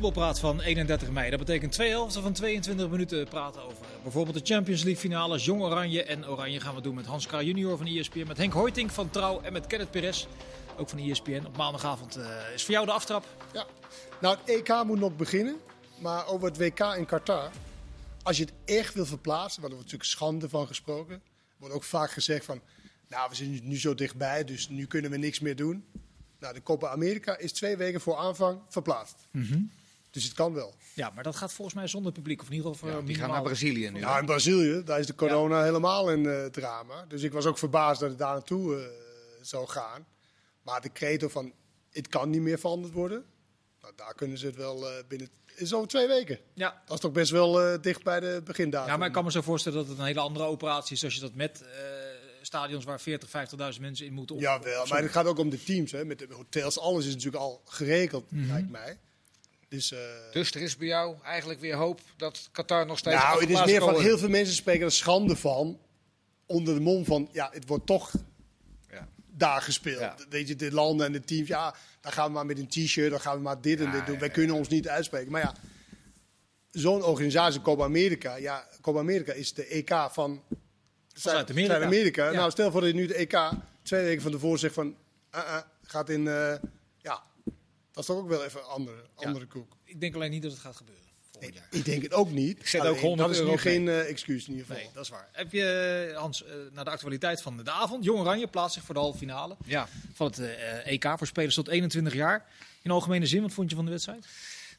voetbalpraat van 31 mei. Dat betekent twee helften van 22 minuten praten over bijvoorbeeld de Champions League finales. Jong Oranje en Oranje gaan we doen met Hans Kraaij junior van ESPN. Met Henk Hoiting van Trouw en met Kenneth Perez, ook van ESPN. Op maandagavond uh, is voor jou de aftrap. Ja, nou het EK moet nog beginnen. Maar over het WK in Qatar. Als je het echt wil verplaatsen, waar er wordt natuurlijk schande van gesproken. wordt ook vaak gezegd van, nou we zijn nu zo dichtbij, dus nu kunnen we niks meer doen. Nou, de Copa America is twee weken voor aanvang verplaatst. Mm Dus het kan wel. Ja, maar dat gaat volgens mij zonder publiek. Of in ieder geval ja, die gaan naar Brazilië nu. Ja, in Brazilië. Daar is de corona helemaal in uh, drama. Dus ik was ook verbaasd dat het daar naartoe uh, zou gaan. Maar de credo van, het kan niet meer veranderd worden. Nou, daar kunnen ze het wel uh, binnen... is over twee weken. Ja. Dat is toch best wel dicht bij de begindatum. Ja, maar ik kan me zo voorstellen dat het een hele andere operatie is als je dat met stadions waar 40, 50.000 mensen in moeten. Op, ja, wel. Maar het gaat ook om de teams. Hè. Met de hotels, alles is natuurlijk al geregeld, Mhm. lijkt mij. Dus, uh... dus er is bij jou eigenlijk weer hoop dat Qatar nog steeds. Nou, het is meer van heel veel mensen spreken er schande van. Onder de mond van, ja, het wordt toch ja. daar gespeeld. Ja. Weet je, de landen en de teams, ja, dan gaan we maar met een t-shirt, dan gaan we maar dit en dit doen. Wij kunnen ons niet uitspreken. Maar ja, zo'n organisatie, Copa America, ja, Copa America is de EK van Zuid-Amerika. Nou, stel voor dat je nu de EK twee weken van tevoren zegt van, uh, uh, gaat in, uh, ja, dat is toch ook wel even een andere, andere ja. koek. Ik denk alleen niet dat het gaat gebeuren. Nee, ik denk het ook niet. Ik zet ook 100 dat is nu geen uh, excuus in ieder geval. Nee, dat is waar. Heb je, Hans, uh, naar de actualiteit van de avond. Jong Oranje plaatst zich voor de halve finale ja. van het uh, EK voor spelers tot 21 jaar. In algemene zin, wat vond je van de wedstrijd?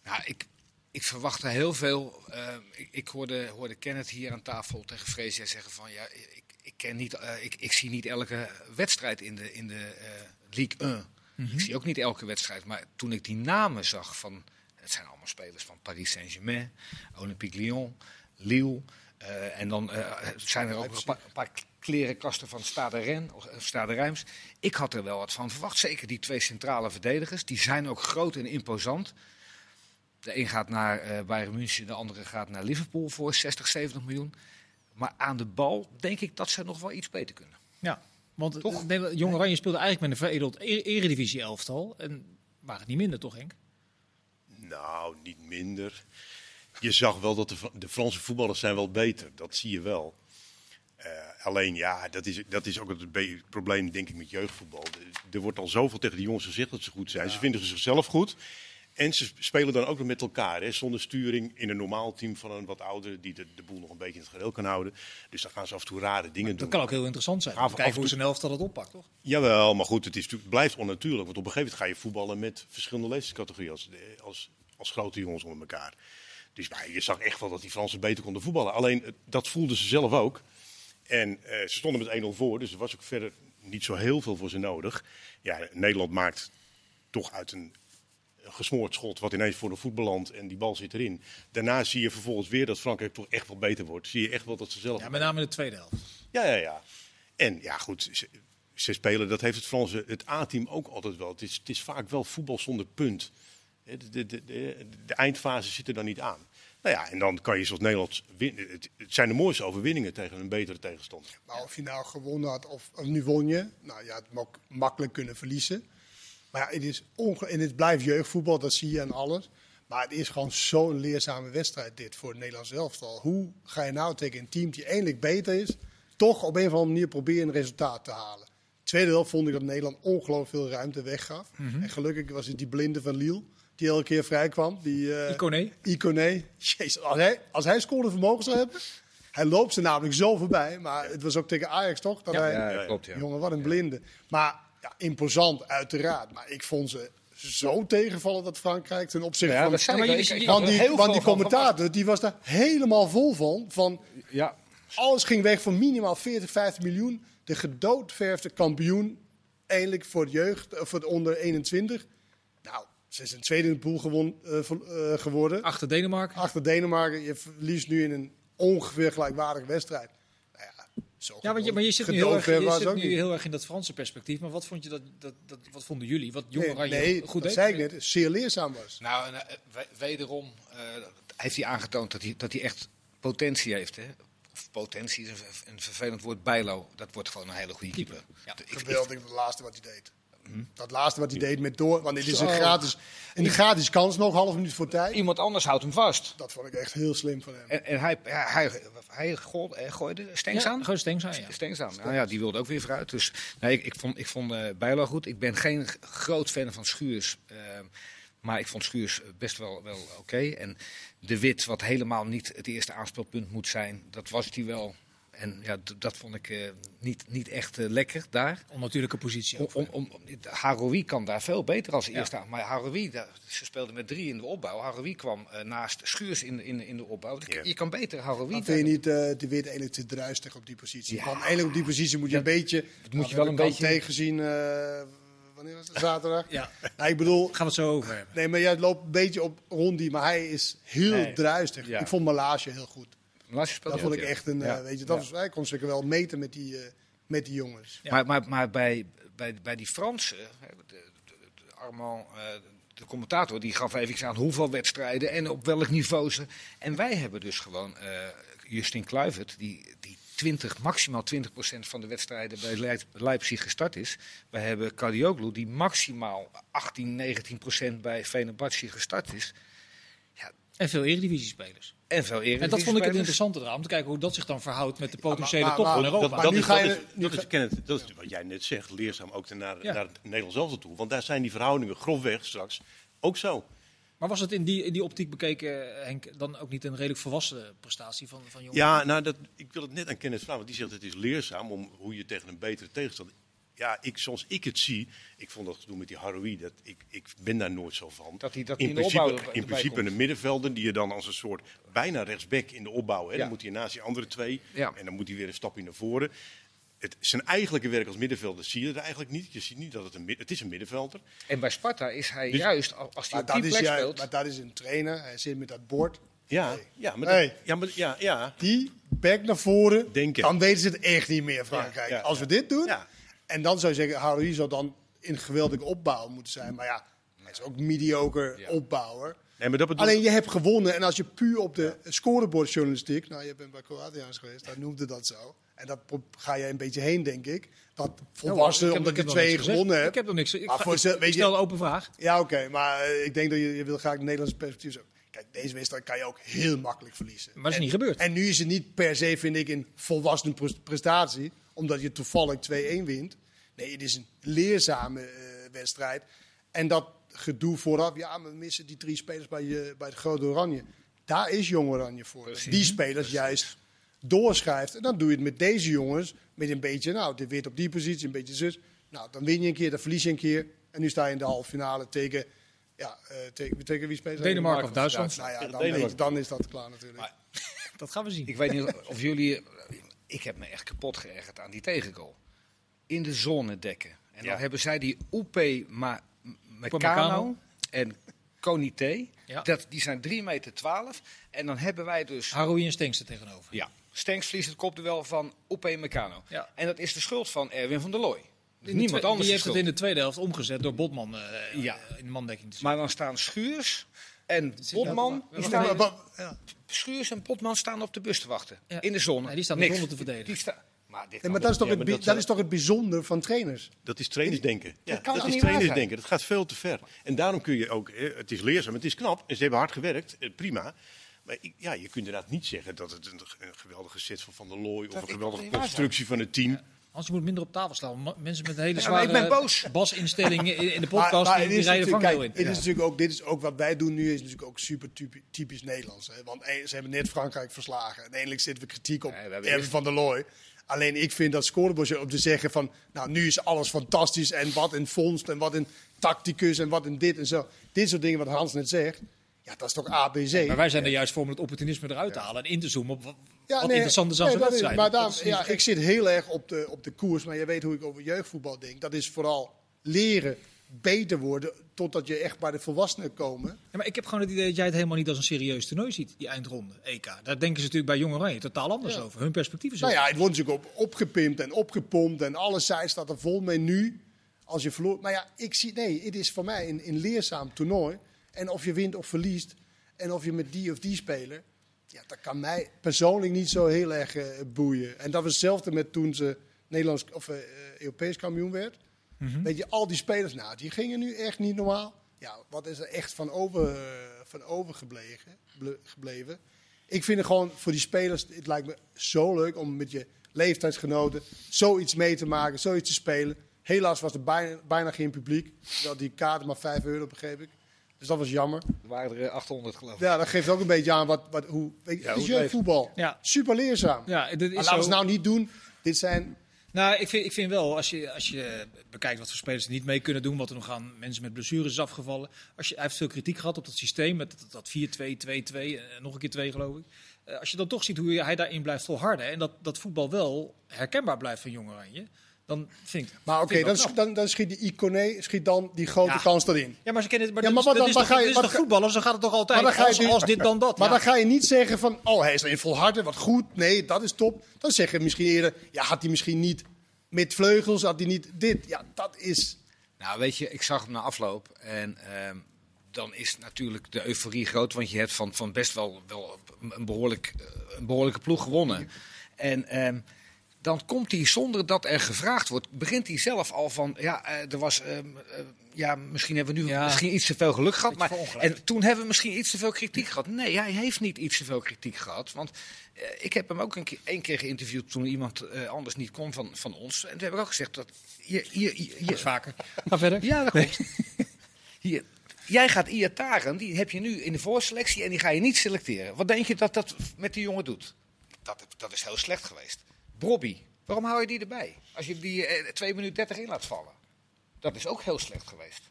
Nou, ik, ik verwacht er heel veel. Uh, ik, ik hoorde, hoorde Kenneth hier aan tafel tegen Freesia zeggen van ja, ik, ik, ken niet, uh, ik, ik zie niet elke wedstrijd in de, in de uh, Ligue 1. Ik zie ook niet elke wedstrijd. Maar toen ik die namen zag van. Het zijn allemaal spelers van Paris Saint-Germain, Olympique Lyon, Lille. Uh, en dan zijn er ook een paar, een paar klerenkasten van Stade Rennes of Stade Reims. Ik had er wel wat van verwacht. Zeker die twee centrale verdedigers. Die zijn ook groot en imposant. De een gaat naar uh, Bayern München, de andere gaat naar Liverpool voor 60, 70 miljoen. Maar aan de bal denk ik dat ze nog wel iets beter kunnen. Ja, want toch? Jong Oranje speelde eigenlijk met een veredeld eredivisie elftal. En waren het niet minder, toch Henk? Nou, niet minder. Je zag wel dat de, de Franse voetballers zijn wel beter. Dat zie je wel. Uh, alleen ja, dat is, dat is ook het probleem denk ik met jeugdvoetbal. Er wordt al zoveel tegen de jongens gezegd dat ze goed zijn. Ja. Ze vinden zichzelf goed. En ze spelen dan ook nog met elkaar, hè, zonder sturing in een normaal team van een wat oudere die de, de boel nog een beetje in het gereel kan houden. Dus dan gaan ze af en toe rare dingen doen. Dat kan ook heel interessant zijn. Kijken hoe zijn elftal dat oppakt, toch? Jawel, maar goed, het is, blijft onnatuurlijk. Want op een gegeven moment ga je voetballen met verschillende leeftijdscategorieën als, als, als grote jongens onder elkaar. Dus nou, je zag echt wel dat die Fransen beter konden voetballen. Alleen, dat voelden ze zelf ook. En uh, ze stonden met 1-0 voor, dus er was ook verder niet zo heel veel voor ze nodig. Ja, Nederland maakt toch uit een gesmoord schot wat ineens voor de voet belandt en die bal zit erin. Daarna zie je vervolgens weer dat Frankrijk toch echt wel beter wordt. Zie je echt wel dat ze zelf... Ja, met name in de tweede helft. Ja, ja, ja. En ja, goed, ze, ze spelen, dat heeft het Franse, het A-team ook altijd wel. Het is, het is vaak wel voetbal zonder punt. De, de, de, de, de eindfase zit er dan niet aan. Nou ja, en dan kan je zoals Nederland winnen. Het, het zijn de mooiste overwinningen tegen een betere tegenstander. Maar of je nou gewonnen had of, of nu won je, nou ja, het ook makkelijk kunnen verliezen. Maar ja, het is onge en het blijft jeugdvoetbal, dat zie je aan alles. Maar het is gewoon zo'n leerzame wedstrijd dit voor het Nederlands elftal. Hoe ga je nou tegen een team die eindelijk beter is, toch op een of andere manier proberen een resultaat te halen? Tweede helft vond ik dat Nederland ongelooflijk veel ruimte weggaf. Mhm. Mm -hmm. En gelukkig was het die blinde van Lille die elke keer vrij kwam. Die, uh, Iconé. Iconé. Jezus, als hij, als hij scoorde vermogen zou hebben. Hij loopt ze namelijk zo voorbij. Maar het was ook tegen Ajax toch? Dat ja, hij, ja, klopt. Ja. Jongen, wat een blinde. Maar ja, imposant, uiteraard. Maar ik vond ze zo tegenvallen dat Frankrijk ten opzichte ja, van... Maar want die, heel want veel die commentator die was daar helemaal vol van. van Ja, alles ging weg voor minimaal 40, 50 miljoen. De gedoodverfde kampioen. Eindelijk voor de jeugd, of voor de onder 21. Nou, ze zijn tweede in de pool gewon, eh, eh, geworden. Achter Denemarken. Achter Denemarken. Je verliest nu in een ongeveer gelijkwaardige wedstrijd. Nou ja, zo Ja, want je, maar je zit, nu heel, erg, je zit nu heel erg in dat Franse perspectief. Maar wat, vond je dat, dat, dat, wat vonden jullie? Wat Jong Nee, Oranje nee goed dat deed? zei ik net. Zeer leerzaam was. Nou, en, eh, we- wederom eh, heeft hij aangetoond dat hij, dat hij echt potentie heeft. Hè? Of potentie is een, ver- een vervelend woord. Bijlo, dat wordt gewoon een hele goede keeper. Ja, Ik- ik- Geweldig, het laatste wat hij deed. Dat laatste wat hij deed met door. Want dit is een gratis, een gratis kans nog, half minuut voor tijd. Iemand anders houdt hem vast. Dat vond ik echt heel slim van hem. En, en hij, ja, hij, hij gooide, eh, gooide Stengs aan? Gewoon Stengs aan, ja. Stengs aan. Nou ja, die wilde ook weer vooruit. Dus nee, ik, ik vond, ik vond eh, Bijlo goed. Ik ben geen groot fan van Schuurs. ehm, maar ik vond Schuurs best wel, wel oké. En de Wit, wat helemaal niet het eerste aanspeelpunt moet zijn, dat was hij wel. En ja, dat vond ik eh, niet, niet echt eh, lekker daar. Onnatuurlijke positie. Om, ook. om, om, Haroui kan daar veel beter als eerste aan. Maar Haroui, daar- ze speelden met drie in de opbouw. Haroui kwam eh, naast Schuurs in, in, in de opbouw. Ja. Je kan beter Haroui... Maar vind je niet eh, de Wit eigenlijk te druistig op die positie? Ja. Want eigenlijk op die positie moet je een beetje... Dat moet je wel een beetje- tegengezien, eh, wanneer was het? Zaterdag? Ja, Nou, ik bedoel, gaan we het zo over hebben. nee, maar jij loopt een beetje op rond die, maar hij is heel Nee. druistig. Ja. Ik vond Malage heel goed. Dat vond ik echt een, eh, Ja. weet je, dat was, hij kon zeker wel meten met die, eh, met die jongens. Maar, maar, maar bij, bij, bij die Fransen, Armand, eh, de commentator, die gaf even aan hoeveel wedstrijden en op welk niveau ze. En wij hebben dus gewoon eh, Justin Kluivert, die, die 20, maximaal 20% van de wedstrijden bij Leip- Leipzig gestart is. Wij hebben Kadioglu, die maximaal 18, 19% bij Fenerbahce gestart is. En veel Eredivisie-spelers. En veel eerder. En dat vond ik het interessante eraan, om te kijken hoe dat zich dan verhoudt met de potentiële maar- top maar- van Europa. maar dat, nu is, ga dat, je- is, nu dat, ga- is, Kenneth, dat is wat jij net zegt, leerzaam ook naar, Ja. naar het Nederlands elftal toe. Want daar zijn die verhoudingen grofweg straks ook zo. Maar was het in die, in die optiek bekeken, Henk, dan ook niet een redelijk volwassen prestatie van, van jongen? Ja, nou, dat, ik wil het net aan Kenneth vragen, want die zegt het is leerzaam om hoe je tegen een betere tegenstander... Ja, ik, zoals ik het zie, ik vond dat gedoe met die Haroui, dat, ik, ik ben daar nooit zo van. Dat hij dat in in de principe, in principe komt. een middenvelder die je dan als een soort bijna rechtsback in de opbouw. Hè, Ja. Dan moet hij naast die andere twee Ja. en dan moet hij weer een stapje naar voren. Het, zijn eigenlijke werk als middenvelder zie je er eigenlijk niet. Je ziet niet dat het een, het is een middenvelder. En bij Sparta is hij Dus- juist, als hij Maar op dat, die is plek juist, speelt... maar dat is een trainer. Hij zit met dat bord. Ja, ja, maar, Hey. dat, ja, maar ja, ja. Die back naar voren, Denken. dan weten ze het echt niet meer, Frankrijk. Ja, ja, Als we dit doen, Ja. En dan zou je zeggen, Haroui zou dan in geweldige opbouw moeten zijn. Maar ja, hij is ook mediocre Ja. opbouwer. Nee, maar dat bedoel Alleen je hebt gewonnen en als je puur op de scorebordjournalistiek, nou je bent bij Kroatiërs geweest, daar noemde dat zo. En dat ga je een beetje heen, denk ik. Dat volwassen, Ik heb- omdat ik je twee gezegd. gewonnen hebt. Ik heb nog niks. Ik, ga- voor ik- ze- ik weet je- stel een open vraag. Ja, oké, maar eh, ik denk dat je, je wil graag het Nederlandse perspectief zo. Kijk, deze wedstrijd kan je ook heel makkelijk verliezen. Maar dat is En- niet gebeurd. En nu is het niet per se, vind ik, een volwassen pres- prestatie, omdat je toevallig 2-1 wint. Nee, het is een leerzame eh, wedstrijd. En dat gedoe vooraf, ja, we missen die drie spelers bij, je, bij het Grote Oranje. Daar is Jong Oranje voor. Die spelers juist doorschrijft. En dan doe je het met deze jongens, met een beetje, nou, dit weer op die positie, een beetje zus. Nou, dan win je een keer, dan verlies je een keer. En nu sta je in de halve finale tegen, ja, eh, tegen, tegen wie speelt Denemarken of Duitsland. Nou ja, dan, weet je, dan is dat klaar natuurlijk. Maar- Dat gaan we zien. Ik weet niet of jullie. Ik heb me echt kapot geërgerd aan die tegengoal. In de zone dekken. En dan hebben zij die Upe Ma Upamecano. Meccano en Konité. Dat, die zijn 3 meter 12. En dan hebben wij dus. Haroui en Stenks er tegenover. Ja, Stenks verliest het kopduel van Upe Meccano. Ja. En dat is de schuld van Erwin van der Looy. Niemand anders Die heeft het in de tweede helft omgezet door Botman eh, Ja. in de mandekking te zetten. Maar dan staan Schuurs en Die staan, Maar- maar- ja. Schuurs en Botman staan op de bus te wachten. Ja. In de zone. Nee, die staan de Niks. zone te verdedigen. Die sta- maar dit Nee, maar dat is toch, Ja, het, maar dat- dat is toch het bijzondere van trainers? Dat is trainersdenken. Ja, kan dat toch is niet trainersdenken. Dat gaat veel te ver. En daarom kun je ook, eh, het is leerzaam, het is knap. En ze hebben hard gewerkt, eh, prima. Maar ik- ja, je kunt inderdaad niet zeggen dat het een, een geweldige set van Van der Looy of Dat een geweldige niet constructie van het team. Hans, je moet minder op tafel slaan. Mensen met een hele zware basinstellingen in, in de podcast, maar die, rijden vangrail in. het is natuurlijk ook, dit is ook wat wij doen nu, is natuurlijk ook super typi- typisch Nederlands. Hè? Want eh, ze hebben net Frankrijk verslagen. En eindelijk zitten we kritiek op Nee, Erwin van der Looy. Alleen ik vind dat scorebordje om te zeggen van, nou nu is alles fantastisch en wat een vondst en wat een tacticus en wat een dit en zo. Dit soort dingen wat Hans net zegt, ja dat is toch ABC. Maar wij zijn er juist voor om het opportunisme eruit te halen en in te zoomen op wat, Ja, nee, interessant nee, dat is-. Maar daarom- is ja, ik zit heel erg op de, op de koers. Maar je weet hoe ik over jeugdvoetbal denk. Dat is vooral leren, beter worden, totdat je echt bij de volwassenen komen. Ja, maar ik heb gewoon het idee dat jij het helemaal niet als een serieus toernooi ziet, die eindronde, EK. Daar denken ze natuurlijk bij Jong Oranje totaal anders over. Hun perspectief is Nou ja, het wordt natuurlijk op, opgepimpt en opgepompt. En alle sites staat er vol mee nu. Als je verloor. Maar ja, ik zie, nee, het is voor mij een, een leerzaam toernooi. En of je wint of verliest. En of je met die of die speler. Ja, dat kan mij persoonlijk niet zo heel erg eh, boeien. En dat was hetzelfde met toen ze Nederlands of eh, eh, Europees kampioen werd. Weet je, al die spelers, nou, die gingen nu echt niet normaal. Ja, wat is er echt van, over, van overgebleven? ble- gebleven? Ik vind het gewoon voor die spelers, het lijkt me zo leuk om met je leeftijdsgenoten zoiets mee te maken, zoiets te spelen. Helaas was er bijna, bijna geen publiek. Terwijl die kaarten maar 5 euro, begreep ik. Dus dat was jammer. Er waren er eh, 800 geloof ik. Ja, dat geeft ook een beetje aan wat, wat, hoe. Weet je, Ja, het is hoe jeugdvoetbal. Ja. Super leerzaam. Ja, dit is Maar laten we het nou niet doen. Dit zijn. Nou, ik vind, ik vind wel, als je, als je bekijkt wat voor spelers er niet mee kunnen doen, wat er nog aan mensen met blessures is afgevallen. Als je, hij heeft veel kritiek gehad op dat systeem, met dat- dat 4-2, 2-2 en nog een keer 2 geloof ik. Eh, als je dan toch ziet hoe hij daarin blijft volharden en dat, dat voetbal wel herkenbaar blijft van Jong Oranje, dan vind ik... Maar oké, dan, dan, dan schiet die Iconé schiet dan die grote Ja. kans erin. Ja, maar ze kennen het. Maar, Ja, dat maar is- wat dat dan- is toch ga- voetballers, dan gaat het toch altijd Maar dan ga je als, als dit dan dat. Maar ja. dan ga je niet zeggen van, oh, hij is erin volharden, wat goed. Nee, dat is top. Dan zeg je misschien eerder, ja, had hij misschien niet met vleugels, had hij niet dit. Ja, dat is... Nou, weet je, ik zag hem na afloop en ehm, dan is natuurlijk de euforie groot, want je hebt van, van best wel, wel een, behoorlijk, eh, een behoorlijke ploeg gewonnen. En ehm, dan komt hij zonder dat er gevraagd wordt, begint hij zelf al van, ja, eh, er was, ehm, eh, ja, misschien hebben we nu Ja. misschien iets te veel geluk gehad, maar en toen hebben we misschien iets te veel kritiek gehad. Nee, hij heeft niet iets te veel kritiek gehad, want eh, ik heb hem ook een keer, één keer geïnterviewd toen iemand eh, anders niet kon van, van ons. En toen heb ik ook gezegd dat je, je, je, je- Dat is vaker. Ga verder. ja, dat klopt. Hier, jij gaat Iataren, die heb je nu in de voorselectie en die ga je niet selecteren. Wat denk je dat dat met die jongen doet? Dat, dat is heel slecht geweest. Brobby, waarom hou je die erbij? Als je die eh, 2 minuten 30 in laat vallen. Dat is ook heel slecht geweest.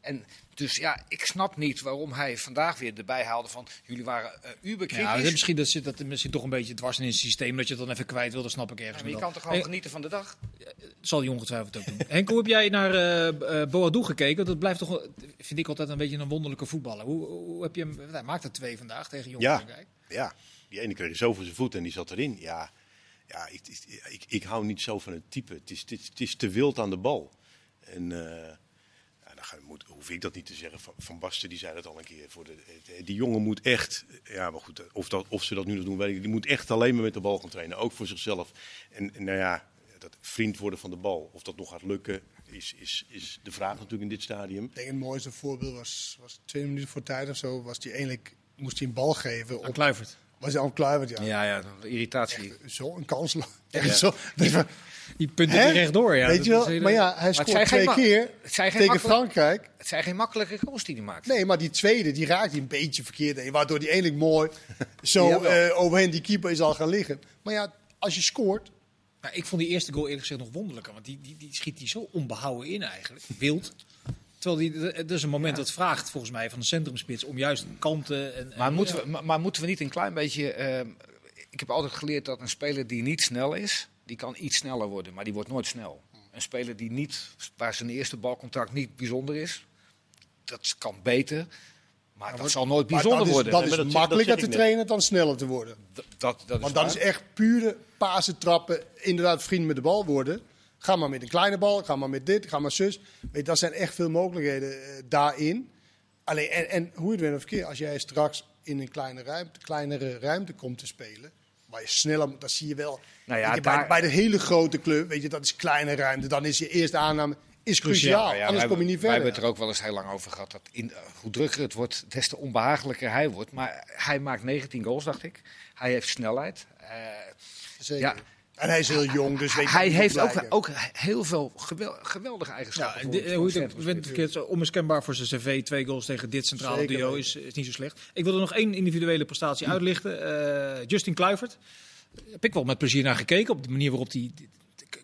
En dus ja, ik snap niet waarom hij vandaag weer erbij haalde van jullie waren eh uberkritisch. Ja, dat is misschien dat zit dat misschien toch een beetje dwars in het systeem dat je het dan even kwijt wil. Dat snap ik ergens. maar je kan toch gewoon genieten van de dag? zal hij ongetwijfeld ook doen. Henk, hoe heb jij naar eh eh, Boadou gekeken? Want Dat blijft toch, wel- vind ik altijd een beetje een wonderlijke voetballer. Hoe, hoe heb je hem? Hij maakte er twee vandaag tegen Jong Ja. Ja, die ene kreeg zo voor zijn voet en die zat erin. Ja, ja ik, ik, ik, ik hou niet zo van het type. Het is, het is, het is te wild aan de bal. En eh, ja, dan ga, moet, hoef ik dat niet te zeggen. Van, van Basten die zei dat al een keer. Voor de, de- die jongen moet echt, ja, maar goed, of, dat, of ze dat nu nog doen, weet ik. Die moet echt alleen maar met de bal gaan trainen. Ook voor zichzelf. En, en nou ja, dat vriend worden van de bal. Of dat nog gaat lukken, is, is, is de vraag natuurlijk in dit stadium. Ik denk het mooiste voorbeeld was, was twee minuten voor tijd of zo. Was die eindelijk, moest hij een bal geven. Aan Op, Kluivert. Was hij al klaar? Ja. Ja, ja, irritatie. Zo een kans. Echt zo. Die punten hè? die rechtdoor. Ja, Weet Dat je wel? is hele- Maar ja, hij scoort twee keer tegen makkelijk- Frankrijk. Het zijn geen makkelijke goals die hij maakt. Nee, maar die tweede, die raakt hij een beetje verkeerd heen. Waardoor die eindelijk mooi zo Jawel. eh overheen die keeper is al gaan liggen. Maar ja, als je scoort... Maar ik vond die eerste goal eerlijk gezegd nog wonderlijker. Want die, die, die schiet hij zo onbehouden in eigenlijk. Wild. Terwijl die, het is een moment dat vraagt volgens mij van de centrumspits om juist kanten. En, Maar en- moeten, we, maar, maar moeten we niet een klein beetje. ehm, ik heb altijd geleerd dat een speler die niet snel is, die kan iets sneller worden, maar die wordt nooit snel. Een speler die niet, waar zijn eerste balcontact niet bijzonder is, dat kan beter, maar dat zal nooit Maar bijzonder dat is, worden. dat Nee, is dat makkelijker dat te trainen dan sneller te worden. Dat, dat, dat is Want dat is echt pure pasen trappen. Inderdaad, vriend met de bal worden. Ga maar met een kleine bal, ga maar met dit, ga maar zus. Weet, dat zijn echt veel mogelijkheden eh, daarin. Alleen, en, en hoe je het bent of keer, als jij straks in een kleine ruimte, kleinere ruimte komt te spelen, waar je sneller moet, dat zie je wel. Nou ja, Weet je, daar- bij, bij de hele grote club, weet je, dat is kleine ruimte. Dan is je eerste aanname is cruciaal. Cruciaal, Ja, anders wij- kom je niet Wij verder. hebben het er ook wel eens heel lang over gehad. Dat in, eh, hoe drukker het wordt, des te onbehagelijker hij wordt. Maar hij maakt 19 goals, dacht ik. Hij heeft snelheid. Eh, Zeker. ja. En hij is heel jong, dus weet je, hij heeft ook, ook heel veel gewel- geweldige Ja, eigenschappen. di- voor hoe het onmiskenbaar voor zijn cv. Twee goals tegen dit centrale Zeker duo is, is niet zo slecht. Ik wil er nog één individuele prestatie uitlichten. Eh, Justin Kluivert. Heb ik wel met plezier naar gekeken. Op de manier waarop hij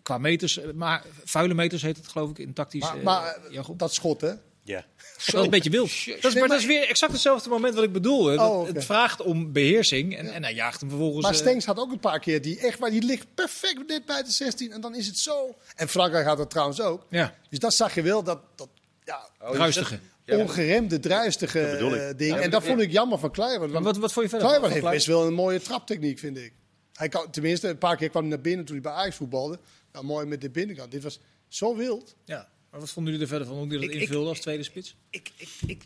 qua meters, eh, maar vuile meters heet het geloof ik in tactisch. Maar, eh, maar dat schot, hè? Ja. Dat is een beetje wild. Dat is, maar dat is weer exact hetzelfde moment wat ik bedoel. hè. Dat Oh. Het vraagt om beheersing en, en hij jaagt hem vervolgens. Maar eh, Stenks had ook een paar keer die echt, maar die ligt perfect net bij de 16 en dan is het zo. En Frankrijk had dat trouwens ook. ja, Dus dat zag je wel, dat, dat ja, ruistige. ongeremde, druistige Dat bedoel ik. eh, ding. Ja, en dat ja. vond ik jammer van. Maar Want wat, wat vond je verder? Van heeft best wel een mooie traptechniek, vind ik. Hij kan, tenminste, een paar keer kwam hij naar binnen toen hij bij Ajax voetbalde. Nou, mooi met de binnenkant. Dit was zo wild. Ja, maar wat vonden jullie er verder van? Hoe hij dat Ik- ik- invulde als tweede spits? Ik, ik, ik,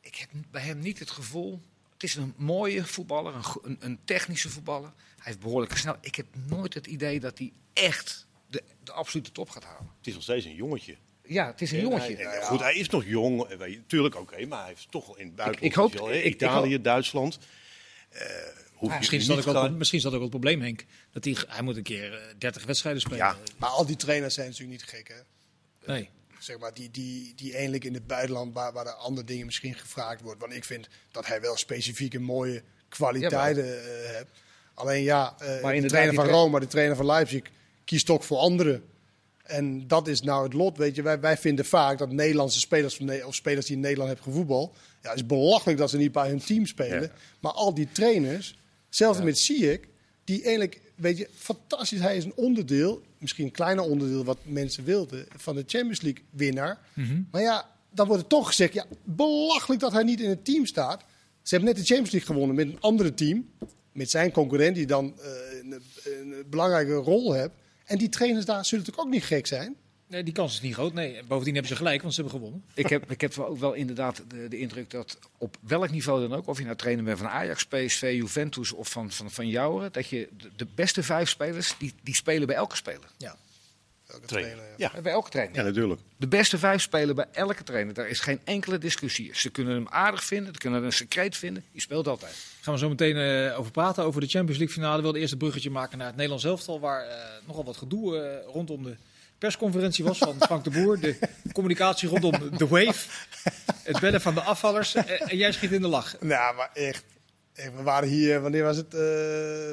ik heb bij hem niet het gevoel. Het is een mooie voetballer, een, een, een technische voetballer. Hij heeft behoorlijk snel. Ik heb nooit het idee dat hij echt de, de absolute top gaat halen. Het is nog steeds een jongetje. Ja, het is een jongetje. En, eh, Goed, hij is nog jong. eh, Tuurlijk, oké, maar hij heeft toch wel in het buitenland. ik hoop- hij Italië, hoop- Duitsland. Eh, Misschien is, niet dat ook misschien is dat ook wel het probleem, Henk. Dat hij, hij moet een keer eh, 30 wedstrijden spelen. Ja. Maar al die trainers zijn natuurlijk niet gek, hè? Nee. Zeg maar, die, die, die eindelijk in het buitenland, waar, waar er andere dingen misschien gevraagd wordt. Want ik vind dat hij wel specifieke mooie kwaliteiten eh heeft. Alleen ja, eh, de inderdaad, trainer van Roma, de trainer van Leipzig, kiest ook voor anderen. En dat is nou het lot, weet je. Wij, wij vinden vaak dat Nederlandse spelers of spelers die in Nederland hebben gevoetbald, ja, het is belachelijk dat ze niet bij hun team spelen. Ja. Maar al die trainers, zelfs met Ziyech, die eigenlijk, weet je, fantastisch. Hij is een onderdeel, misschien een kleiner onderdeel wat mensen wilden, van de Champions League winnaar. Maar ja, dan wordt er toch gezegd, ja, belachelijk dat hij niet in het team staat. Ze hebben net de Champions League gewonnen met een andere team. Met zijn concurrent die dan eh, een, een belangrijke rol heeft. En die trainers daar zullen natuurlijk ook niet gek zijn. Nee, die kans is niet groot. Nee. En Bovendien hebben ze gelijk, want ze hebben gewonnen. Ik heb, ik heb wel ook wel inderdaad de, de indruk dat op welk niveau dan ook, of je nou trainer bent van Ajax, PSV, Juventus of van, van, van Jouwen, dat je de, de beste vijf spelers, die, die spelen bij elke speler. Ja. Elke Trainer. trainer, ja. Ja. Bij elke trainer. ja, natuurlijk. De beste vijf spelen bij elke trainer. Daar is geen enkele discussie. Ze kunnen hem aardig vinden, ze kunnen hem een secreet vinden. Die speelt altijd. Gaan we zo meteen eh, over praten, over de Champions League finale. Ik wilde eerst een bruggetje maken naar het Nederlands elftal, waar eh, nogal wat gedoe eh, rondom de persconferentie was van Frank de Boer. De communicatie rondom de wave, het bellen van de afvallers. Eh, en jij schiet in de lach. Nou, maar echt. We waren hier, wanneer was het? eh,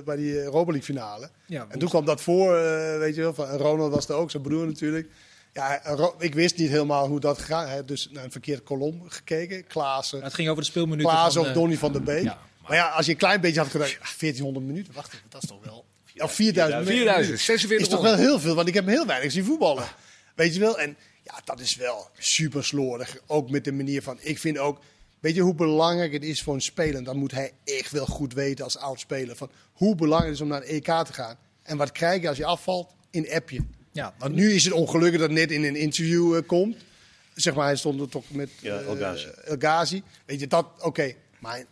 bij die Europa League finale. Ja, En toen kwam dat voor, eh, weet je wel. Van, Ronald was er ook, zijn broer natuurlijk. Ja, ik wist niet helemaal hoe dat gegaan. Hij had dus naar een verkeerde kolom gekeken. Klaassen, het ging over de speelminuten Klaassen of eh, Donny van der Beek. ja, maar, ja, als je een klein beetje had gedacht, 1400 minuten, wacht even, dat is toch wel... Of 4000 minuten. 4000, 46 Is toch wel heel veel, want ik heb hem heel weinig zien voetballen. Weet je wel? En ja, dat is wel super slordig. Ook met de manier van, ik vind ook... Weet je hoe belangrijk het is voor een speler? Dan moet hij echt wel goed weten als oud-speler. Van hoe belangrijk het is om naar een EK te gaan. En wat krijg je als je afvalt? In appje. Ja, Want nu is het ongelukkig dat net in een interview eh, komt. Zeg maar, hij stond er toch met Ja, eh, El Ghazi. El Ghazi. Weet je, dat, oké. Maar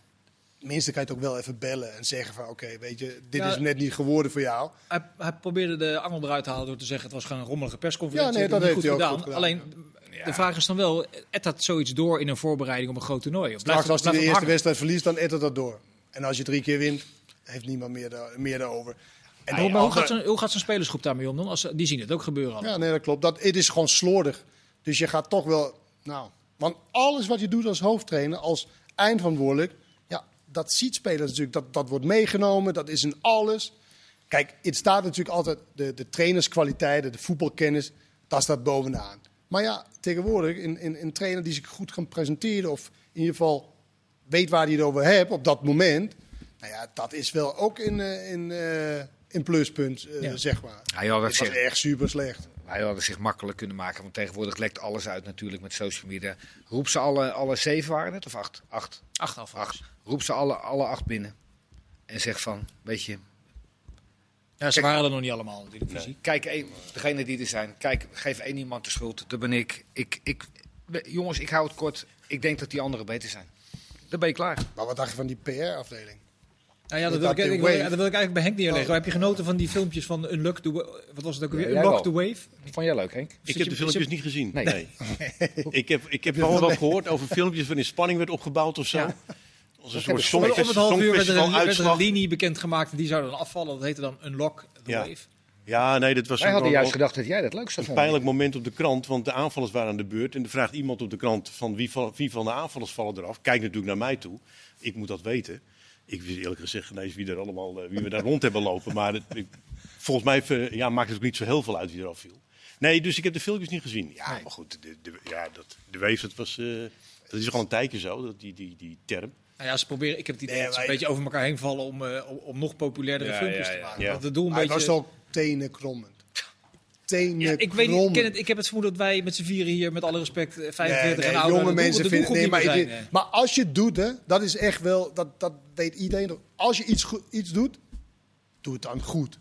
minstens kan je het ook wel even bellen en zeggen van, oké, weet je, dit Ja. is net niet geworden voor jou. Hij, hij probeerde de angel eruit te halen door te zeggen het was gewoon een rommelige persconferentie. Ja, nee, dat niet heeft goed hij ook gedaan. goed gedaan, Alleen de vraag is dan wel, et dat zoiets door in een voorbereiding op een groot toernooi? Of Straks het- als hij de eerste wedstrijd verliest, dan het dat door. En als je drie keer wint, heeft niemand meer, daar- meer daarover. En maar hoe, andere- gaat zijn, hoe gaat zijn spelersgroep daarmee om dan? Als, die zien het ook gebeuren al. Ja, nee, dat klopt. Dat, het is gewoon slordig. Dus je gaat toch wel... Nou, want alles wat je doet als hoofdtrainer, als eindverantwoordelijk... Ja, dat ziet spelers natuurlijk. Dat, dat wordt meegenomen, dat is een alles. Kijk, het staat natuurlijk altijd... De, de trainerskwaliteiten, de voetbalkennis, dat staat bovenaan. Maar ja, tegenwoordig, een, een, een trainer die zich goed kan presenteren... of in ieder geval weet waar hij het over hebt op dat moment... Nou ja, dat is wel ook een, een, eh, een pluspunt, eh, Ja. zeg maar. Hij had, het Het was zich, echt super slecht. Hij had het zich makkelijk kunnen maken. Want tegenwoordig lekt alles uit natuurlijk met social media. Roep ze alle, alle zeven waren het? Of acht? Acht. Acht acht. Roep ze alle, alle acht binnen. En zeg van, weet je, Ja, ze waren er nog niet allemaal natuurlijk fysiek. Kijk, één- degene die er zijn, kijk, geef één iemand de schuld. Dat ben ik. ik, ik jongens, ik hou het kort. Ik denk dat die anderen beter zijn. Dan ben je klaar. Maar wat dacht je van die PR-afdeling? Nou ja, dat wil, ik, wil- dat wil ik eigenlijk bij Henk neerleggen. Oh. Heb je genoten van die filmpjes van Unlock the Wave? Wat was het ook alweer? Ja, Unlock the Wave? Vond jij leuk, Henk? Ik Zit heb je- de filmpjes niet gezien. Nee. Nee. ik heb, ik heb wel wat gehoord over filmpjes waarin spanning werd opgebouwd of zo. Ja. Als een soort ik- Om, songfest- om het half uur werd er, songfestival een, werd er een linie bekendgemaakt en die zou dan afvallen. Dat heette dan Unlock the Ja. Wave. Ja, nee, dat was Wij een- hadden juist gedacht dat jij dat leuk zou een vinden. pijnlijk moment op de krant, want de aanvallers waren aan de beurt. En er vraagt iemand op de krant van wie van, wie van de aanvallers vallen eraf. Kijk natuurlijk naar mij toe. Ik moet dat weten. Ik wist eerlijk gezegd geen eens wie, er allemaal, eh, wie we daar rond hebben lopen. Maar het, ik- volgens mij eh, ja, maakt het ook niet zo heel veel uit wie er afviel. Nee, dus ik heb de filmpjes niet gezien. Ja, maar goed, de, de, ja, dat, de weef, dat, was, eh, dat is gewoon een tijdje zo, dat, die, die, die term. Nou ja, ze proberen, ik heb het idee Nee, dat ze een beetje over elkaar heen vallen om, eh, om, om nog populairdere Ja, filmpjes ja, te maken. Ja. Want het doel een Maar het beetje... was ook tenenkrommend. Tenen Ja, ik, weet niet, ik, ken het, ik heb het vermoeden dat wij met z'n vieren hier, met alle respect, eh, 45 en ouder, jonge doel- mensen de vinden. Nee, maar, maar als je het doet, hè, dat is echt wel. Dat, dat weet iedereen. Als je iets, goed- iets doet, doe het dan goed.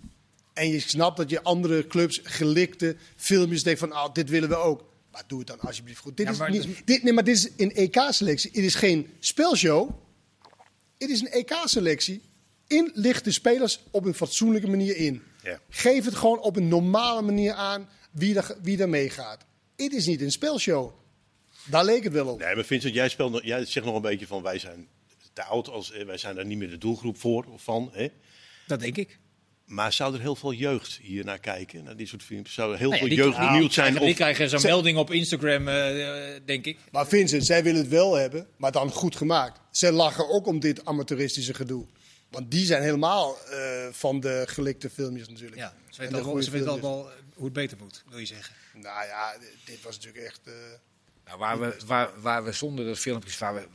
En je snapt dat je andere clubs gelikte filmpjes denkt van, ah, dit willen we ook. Maar doe het dan alsjeblieft goed. Dit Ja, is niet, dit, nee, maar dit is een EK-selectie. Het is geen spelshow. Het is een EK-selectie. In lichten spelers op een fatsoenlijke manier in. Ja. Geef het gewoon op een normale manier aan wie er, wie er meegaat. Het is niet een spelshow. Daar leek het wel op. Nee, maar Vincent, jij, speelt, nog- jij zegt nog een beetje van wij zijn te oud, als, eh, wij zijn daar niet meer de doelgroep voor of van. Hè? Dat denk ik. Maar zou er heel veel jeugd hier naar kijken, naar dit soort films? Zou er heel Nou ja, veel die- jeugd benieuwd zijn? Die Of, krijgen zo'n melding op Instagram, eh, eh, denk ik. Maar Vincent, zij willen het wel hebben, maar dan goed gemaakt. Zij lachen ook om dit amateuristische gedoe. Want die zijn helemaal eh, van de gelikte filmpjes natuurlijk. Ja, ze En weten wel, goede ze weten wel eh, hoe het beter moet, wil je zeggen. Nou ja, dit- was natuurlijk echt... eh, Nou, waar, we, waar, waar we zonder dat filmpjes, waar we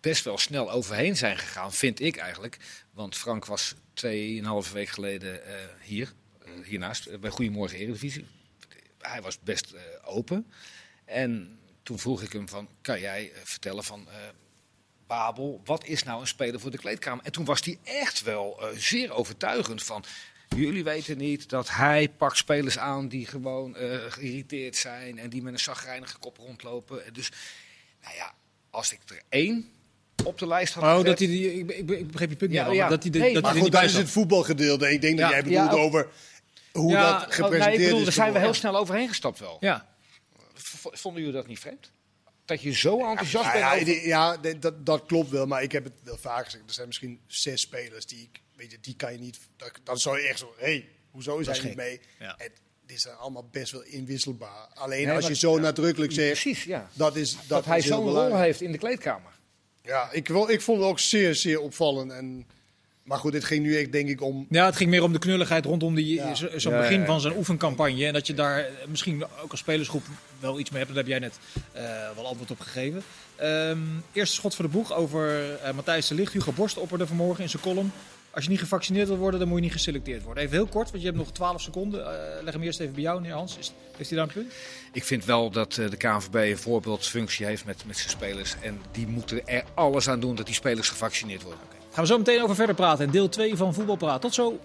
best wel snel overheen zijn gegaan, vind ik eigenlijk. Want Frank was 2,5 week geleden eh, hier, hiernaast, bij Goedemorgen Eredivisie. Hij was best eh, open. En toen vroeg ik hem van, kan jij vertellen van... Babel, wat is nou een speler voor de kleedkamer? En toen was hij echt wel eh, zeer overtuigend van... Jullie weten niet dat hij pakt spelers aan die gewoon eh, geïrriteerd zijn... en die met een zagrijnige kop rondlopen. En Dus, nou ja, als ik er één op de lijst had Oh, dat hij die, ik, ik, ik begreep je punt Ja, niet. Ja, dat hij de, nee, dat maar hij goed, dat is het voetbalgedeelte. Ik denk dat jij bedoelt ja, over hoe dat oh, gepresenteerd nee, ik bedoel, is. daar zijn we heel snel overheen gestapt wel. Ja, Vonden jullie dat niet vreemd? Dat je zo enthousiast Ja, bent ja, over- die- ja, dat- dat, klopt wel. Maar ik heb het wel vaker gezegd. Er zijn misschien zes spelers die ik... Weet je, die kan je niet... dat- Dan zou je echt zo... Hé, hey, hoezo is hij niet mee? Ja. En die zijn allemaal best wel inwisselbaar. Alleen Nee, als je zo nadrukkelijk zegt... Precies, ja. Dat, is, dat, Dat, hij zo'n rol heeft in de kleedkamer. Ja, ik, wel, ik vond het ook zeer, zeer opvallend. En, maar goed, dit ging nu echt denk ik om... Ja, het ging meer om de knulligheid rondom die, Ja. zo'n Ja, begin ja, van zijn oefencampagne. En dat je daar eh, misschien ook als spelersgroep wel iets mee hebt. Daar heb jij net eh, wel antwoord op gegeven. Ehm, eerste schot voor de boeg over eh, Matthijs de Ligt. Hugo Borst opperde vanmorgen in zijn column. Als je niet gevaccineerd wil worden, dan moet je niet geselecteerd worden. Even heel kort, want je hebt nog 12 seconden. Leg hem eerst even bij jou neer, Hans. Is, heeft hij daar een punt? Ik vind wel dat eh, de KNVB een voorbeeldfunctie heeft met, met zijn spelers. En die moeten er alles aan doen dat die spelers gevaccineerd worden. Gaan we zo meteen over verder praten in deel 2 van Voetbalpraat. Tot zo.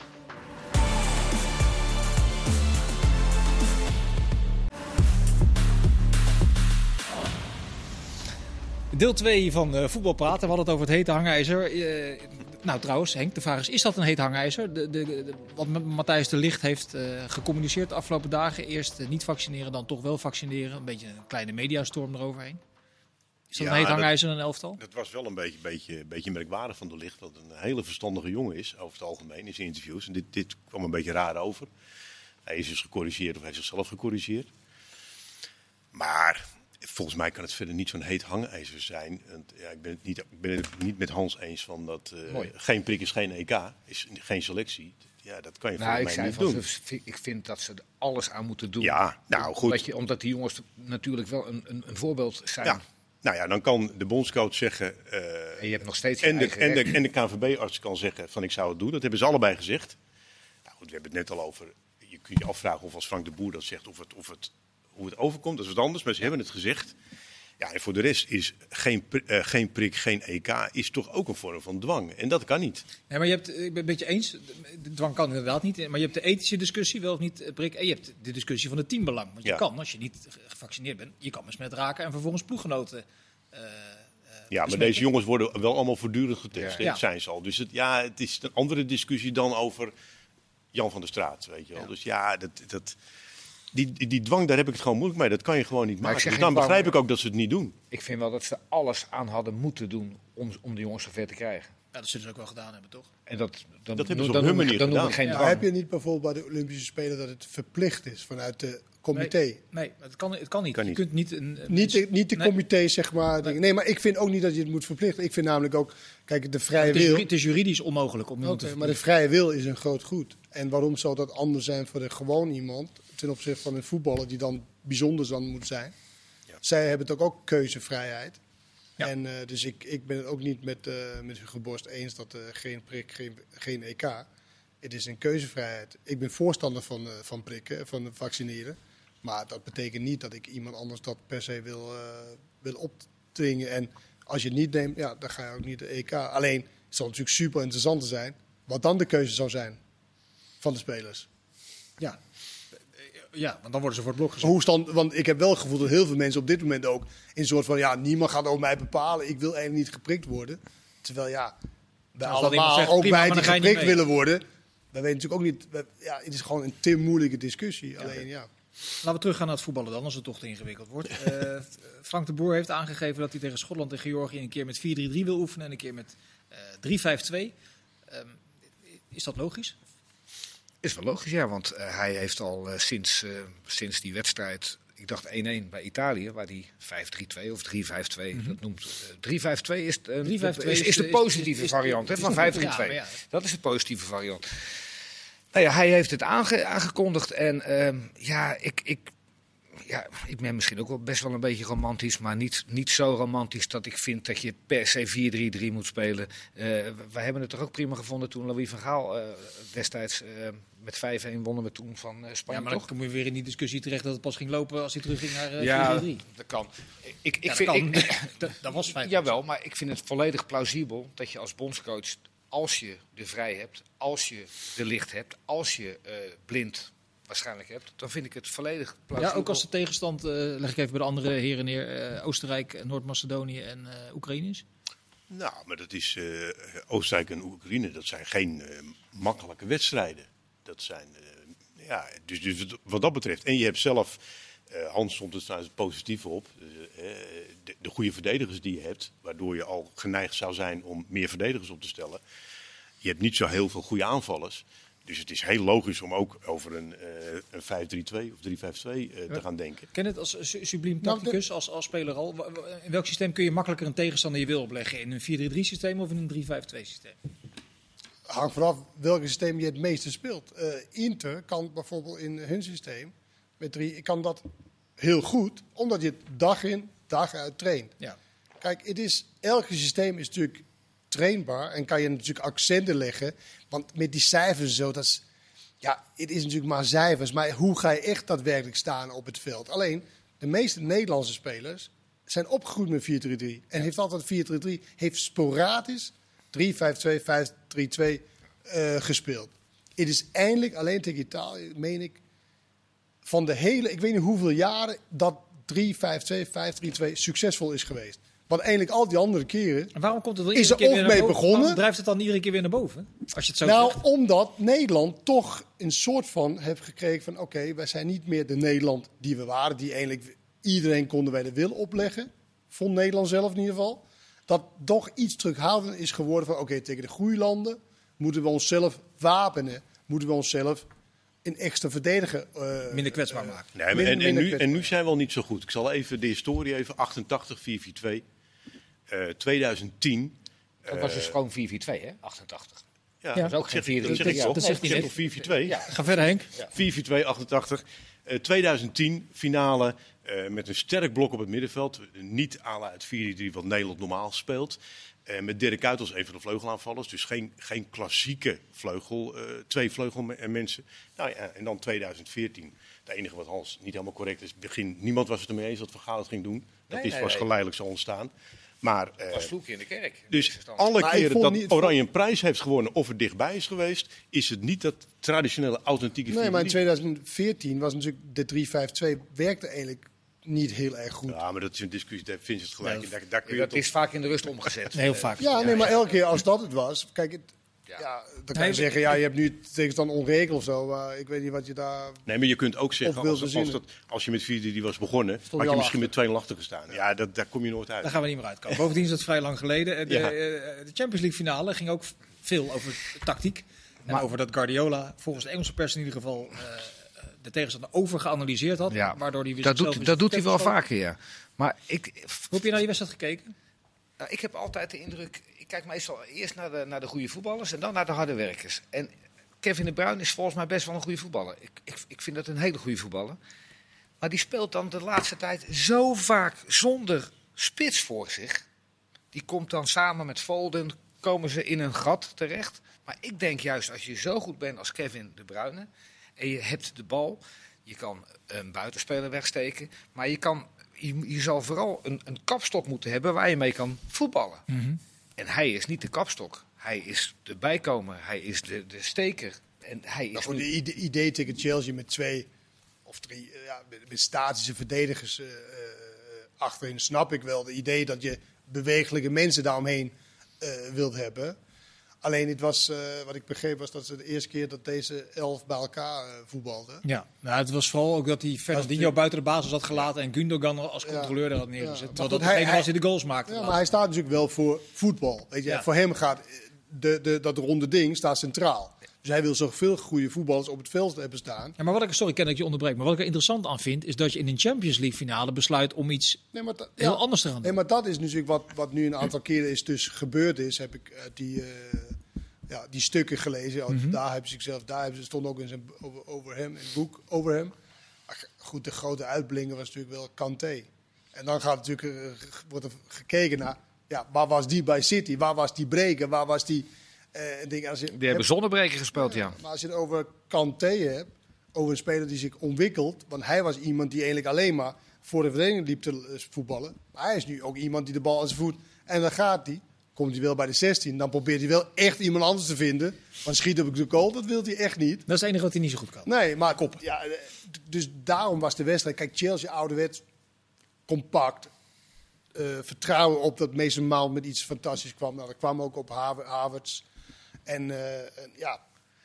Deel 2 van eh Voetbalpraat. We hadden het over het hete hangijzer. Eh, nou trouwens, Henk, de vraag is, is dat een heet hangijzer? De, de, wat Matthijs de Licht heeft eh, gecommuniceerd de afgelopen dagen. Eerst niet vaccineren, dan toch wel vaccineren. Een beetje een kleine mediastorm eroverheen. Is dat Ja, een heet dat- hangijzer in een elftal? Dat was wel een beetje, beetje, beetje merkwaardig van de licht. Wat een hele verstandige jongen is, over het algemeen, in zijn interviews. En dit, dit kwam een beetje raar over. Hij is dus gecorrigeerd of hij heeft zichzelf gecorrigeerd. Maar volgens mij kan het verder niet zo'n heet hangijzer zijn. En, ja, ik, ben het niet, ik ben het niet met Hans eens van dat eh, geen prik is geen EK, is geen selectie. Ja, dat kan je Nou, ik volgens mij niet van, doen. ik vind dat ze er alles aan moeten doen. Ja, nou goed. Omdat, je, omdat die jongens natuurlijk wel een, een, een voorbeeld zijn. Ja. Nou ja, dan kan de bondscoach zeggen... eh, En je hebt nog steeds En de, en, de, recht. en de KNVB-arts kan zeggen van ik zou het doen. Dat hebben ze allebei gezegd. Nou goed, we hebben het net al over. Je kunt je afvragen of als Frank de Boer dat zegt, of het, of het, hoe het overkomt. Dat is wat anders, maar ze hebben het gezegd. Ja, en voor de rest is geen, eh, geen prik, geen EK, is toch ook een vorm van dwang. En dat kan niet. Ja, maar je hebt, ik ben het een beetje eens, de dwang kan inderdaad niet. Maar je hebt de ethische discussie, wel of niet eh, prik. En je hebt de discussie van het teambelang. Want je Ja. kan, als je niet ge- gevaccineerd bent, je kan besmet raken en vervolgens ploeggenoten. eh, Ja, maar deze jongens worden wel allemaal voortdurend getest. Ja. zijn ze al. Dus het, ja, het is een andere discussie dan over Jan van der Straat. Weet je wel. Ja. Dus ja, dat, dat, die, die, die dwang, daar heb ik het gewoon moeilijk mee. Dat kan je gewoon niet Maar maken. Dus dan dwang, begrijp ik ook dat ze het niet doen. Ik vind wel dat ze alles aan hadden moeten doen om, om de jongens zover te krijgen. Ja, dat zullen ze ook wel gedaan hebben, toch? En dat, dan, Dat hebben ze dan op hun manier dan gedaan. geen Ja. Heb je niet bijvoorbeeld bij de Olympische Spelen dat het verplicht is vanuit de comité? Nee, nee het, kan, het kan niet. Kan Je niet. kunt niet een... een- Niet de, niet de Nee. comité, zeg maar. Nee, maar ik vind ook niet dat je het moet verplichten. Ik vind namelijk ook, kijk, de vrije het, is, wil. het is juridisch onmogelijk om Oké, te maar de vrije wil is een groot goed. En waarom zou dat anders zijn voor de gewoon iemand ten opzichte van een voetballer die dan bijzonder dan moet zijn? Ja. Zij hebben toch ook keuzevrijheid. Ja. En eh, dus ik, ik ben het ook niet met, eh met Hugo Borst eens dat eh, geen prik, geen, geen EK. Het is een keuzevrijheid. Ik ben voorstander van, van prikken, van vaccineren. Maar dat betekent niet dat ik iemand anders dat per se wil, wil opdringen. En als je het niet neemt, ja, dan ga je ook niet de EK. Alleen, het zal natuurlijk super interessant te zijn wat dan de keuze zou zijn van de spelers. Ja. Ja, want dan worden ze voor het blok gezet. Hoe stand, want ik heb wel het gevoel dat heel veel mensen op dit moment ook in een soort van ja, niemand gaat over mij bepalen. Ik wil eigenlijk niet geprikt worden. Terwijl ja, wij allemaal zegt, ook prima, die dan ga je niet geprikt willen worden. wij weten natuurlijk ook niet. ja, het is gewoon een te moeilijke discussie. Alleen ja. Laten we teruggaan naar het voetballen dan, als het toch te ingewikkeld wordt. Eh, Frank de Boer heeft aangegeven dat hij tegen Schotland en Georgië een keer met 4-3-3 wil oefenen en een keer met eh 3-5-2. Ehm, is dat logisch? Is wel logisch, ja, want eh, hij heeft al eh, sinds, eh, sinds die wedstrijd, ik dacht 1-1 bij Italië, waar hij 5-3-2 of 3-5-2 dat noemt. Eh, 3-5-2 is, 3-5-2 is, is de positieve is- variant hè, van is- 5-3-2. ja, maar ja. Dat is de positieve variant. Nou ja, hij heeft het aange- aangekondigd en ehm, ja, ik, ik, ja, ik ben misschien ook wel best wel een beetje romantisch, maar niet, niet zo romantisch dat ik vind dat je per se 4-3-3 moet spelen. Eh, wij hebben het toch ook prima gevonden toen Louis van Gaal eh, destijds eh, met 5-1 wonnen we toen van eh, Ja, Spanje, maar dan toch? kom je weer in die discussie terecht dat het pas ging lopen als hij terugging naar eh, Ja, 4-3-3. dat kan. Ik, ik, Ja, vind, dat, kan. ik- dat, dat was fijn. Jawel, maar ik vind het volledig plausibel dat je als bondscoach, als je de vrij hebt, als je de licht hebt, als je blind waarschijnlijk hebt, dan vind ik het volledig Ja, plausibel. ook als de tegenstand, eh, leg ik even bij de andere heren neer, eh, Oostenrijk, Noord-Macedonië en eh Oekraïne is. Nou, maar dat is eh, Oostenrijk en Oekraïne, dat zijn geen eh, makkelijke wedstrijden. Dat zijn, eh, ja, dus, dus wat dat betreft. En je hebt zelf, eh, Hans stond er trouwens positief op, de, de goede verdedigers die je hebt, waardoor je al geneigd zou zijn om meer verdedigers op te stellen. Je hebt niet zo heel veel goede aanvallers. Dus het is heel logisch om ook over een, eh, een 5-3-2 of 3-5-2 eh, te gaan denken. Ken het als su- subliem Nou, tacticus, als, als speler al? In welk systeem kun je makkelijker een tegenstander je wil opleggen? In een 4-3-3 systeem of in een 3-5-2 systeem? hangt vanaf welk systeem je het meeste speelt. Eh, Inter kan bijvoorbeeld in hun systeem met drie, kan dat heel goed, omdat je het dag in, dag uit traint. Ja. Kijk, het is, elk systeem is natuurlijk trainbaar en kan je natuurlijk accenten leggen. Want met die cijfers en zo, dat is, ja, het is natuurlijk maar cijfers. Maar hoe ga je echt daadwerkelijk staan op het veld? Alleen, de meeste Nederlandse spelers zijn opgegroeid met 4-3-3. En heeft altijd 4-3-3, heeft sporadisch 3-5-2, 5-3-2 eh, gespeeld. Het is eindelijk alleen tegen Italië, meen ik, van de hele, ik weet niet hoeveel jaren, dat 3-5-2, 5-3-2 succesvol is geweest. Want eigenlijk al die andere keren En waarom komt het er Is iedere er keer weer naar mee boven? begonnen? Waarom drijft het dan iedere keer weer naar boven? Als je het zo Nou, zegt. omdat Nederland toch een soort van heeft gekregen van... oké, wij zijn niet meer de Nederland die we waren... die eigenlijk iedereen konden wij de wil opleggen. Vond Nederland zelf in ieder geval. Dat toch iets terughoudend is geworden van... oké, tegen de groeilanden moeten we onszelf wapenen. Moeten we onszelf een extra verdediger... eh, Minder kwetsbaar maken. Nee, maar Minder- en, nu, en nu zijn we al niet zo goed. Ik zal even de historie even. 88, 4-4-2. Eh 2010. Dat was dus gewoon 4-4-2, hè? 88. Ja, Ja. Dat is ook zeg, geen 4-3-3. dat zeg ik ja. dat zegt hij toch 4-4-2? Ja. Ga verder Henk. 4-4-2, 88. Eh 2010, finale eh, met een sterk blok op het middenveld. Niet à la het 4-3 wat Nederland normaal speelt. Eh, met Dirk Kuyt als een van de vleugelaanvallers. Dus geen, geen klassieke vleugel, eh, twee vleugelmensen. Nou ja, en dan 2014. Het enige wat Hans niet helemaal correct is. Begin, niemand was het ermee eens dat Van Gaal het ging doen. Dat Nee, is nee, was nee. geleidelijk zo ontstaan. Maar eh, Dat was vloek in de kerk. dus alle Maar keren dat niet- Oranje een prijs heeft gewonnen of er dichtbij is geweest, is het niet dat traditionele authentieke Nee, maar in 4-3. 2014 was natuurlijk de 3-5-2 werkte eigenlijk niet heel erg goed. Ja, maar dat is een discussie, daar vindt het gelijk. Ja, in. daar, daar kun je dat toch- is vaak in de rust omgezet. Heel vaak. Ja, nee, maar elke keer als dat het was, kijk, het, Ja. ja. dan kan Nee, je zeggen, ja, je hebt nu tegenstand onregeld of zo, maar ik weet niet wat je daar... Nee, maar je kunt ook zeggen, als, als, zinnen. dat, als je met 4-3 was begonnen, Stond had je misschien met achter. 2 achter gestaan. Ja, dat, daar kom je nooit uit. Daar gaan we niet meer uitkomen. Bovendien is het vrij lang geleden. De, Ja. eh, de Champions League finale ging ook veel over tactiek. En over dat Guardiola, volgens de Engelse pers in ieder geval, eh, de tegenstander overgeanalyseerd had. Ja, waardoor hij weer Dat doet, dat doet hij wel vaker, ja. Maar ik, Hoe heb je naar die wedstrijd gekeken? Nou, ik heb altijd de indruk, kijk meestal eerst naar de, naar de goede voetballers en dan naar de harde werkers. En Kevin de Bruyne is volgens mij best wel een goede voetballer. Ik, ik, ik vind dat een hele goede voetballer. Maar die speelt dan de laatste tijd zo vaak zonder spits voor zich. Die komt dan samen met Foden, komen ze in een gat terecht. Maar ik denk juist als je zo goed bent als Kevin de Bruyne en je hebt de bal, je kan een buitenspeler wegsteken, maar je, kan, je, je zal vooral een, een kapstok moeten hebben waar je mee kan voetballen. En hij is niet de kapstok. Hij is de bijkomer, hij is de, de steker. En hij is Nou, nu- de ide- idee tegen Chelsea met twee of drie eh, ja, met, statische verdedigers eh, eh, achterin, snap ik wel. De idee dat je bewegelijke mensen daaromheen wilt hebben. Alleen het was, eh, wat ik begreep, was dat ze de eerste keer dat deze elf bij elkaar eh, voetbalden. Ja, nou, het was vooral ook dat hij Fernandinho buiten de basis had gelaten en Gundogan als Ja. controleur er had neergezet. Ja, Terwijl dat hij- degene was hij- die de goals maakte. Ja, maar hij staat natuurlijk wel voor voetbal. Weet je? Ja. Voor hem gaat de, de, dat ronde ding staat centraal. Dus hij wil zoveel goede voetballers op het veld hebben staan. Ja, maar wat ik, sorry, ken dat ik je onderbreek, maar wat ik er interessant aan vind, is dat je in een Champions League finale besluit om iets Nee, maar, heel ja. anders te gaan doen. Nee, maar dat is natuurlijk wat, wat nu een aantal keren is dus gebeurd is. Heb ik eh, die, eh, ja, die stukken gelezen. Mhm. Daar hebben ze zichzelf, daar hebben ze stond ook in zijn over, over hem, in het boek over hem. Maar goed, de grote uitblinker was natuurlijk wel Kanté. En dan gaat natuurlijk eh, wordt er gekeken naar, ja, waar was die bij City? Waar was die breker? Waar was die ding? Als je, Die hebben zonnebreker gespeeld, ja. maar als je het over Kanté hebt, over een speler die zich ontwikkelt. Want hij was iemand die eigenlijk alleen maar voor de verdediging liep te eh, voetballen. Maar hij is nu ook iemand die de bal aan zijn voet. En dan gaat hij. Komt hij wel bij de 16. Dan probeert hij wel echt iemand anders te vinden. Want schiet op de goal, dat wil hij echt niet. Dat is het enige wat hij niet zo goed kan. Nee, maar Ja, eh, dus daarom was de wedstrijd. Kijk, Chelsea ouderwets compact. eh, vertrouwen op dat Mason Mount met iets fantastisch kwam. Nou, dat kwam ook op Haver- Havertz. En eh, en ja,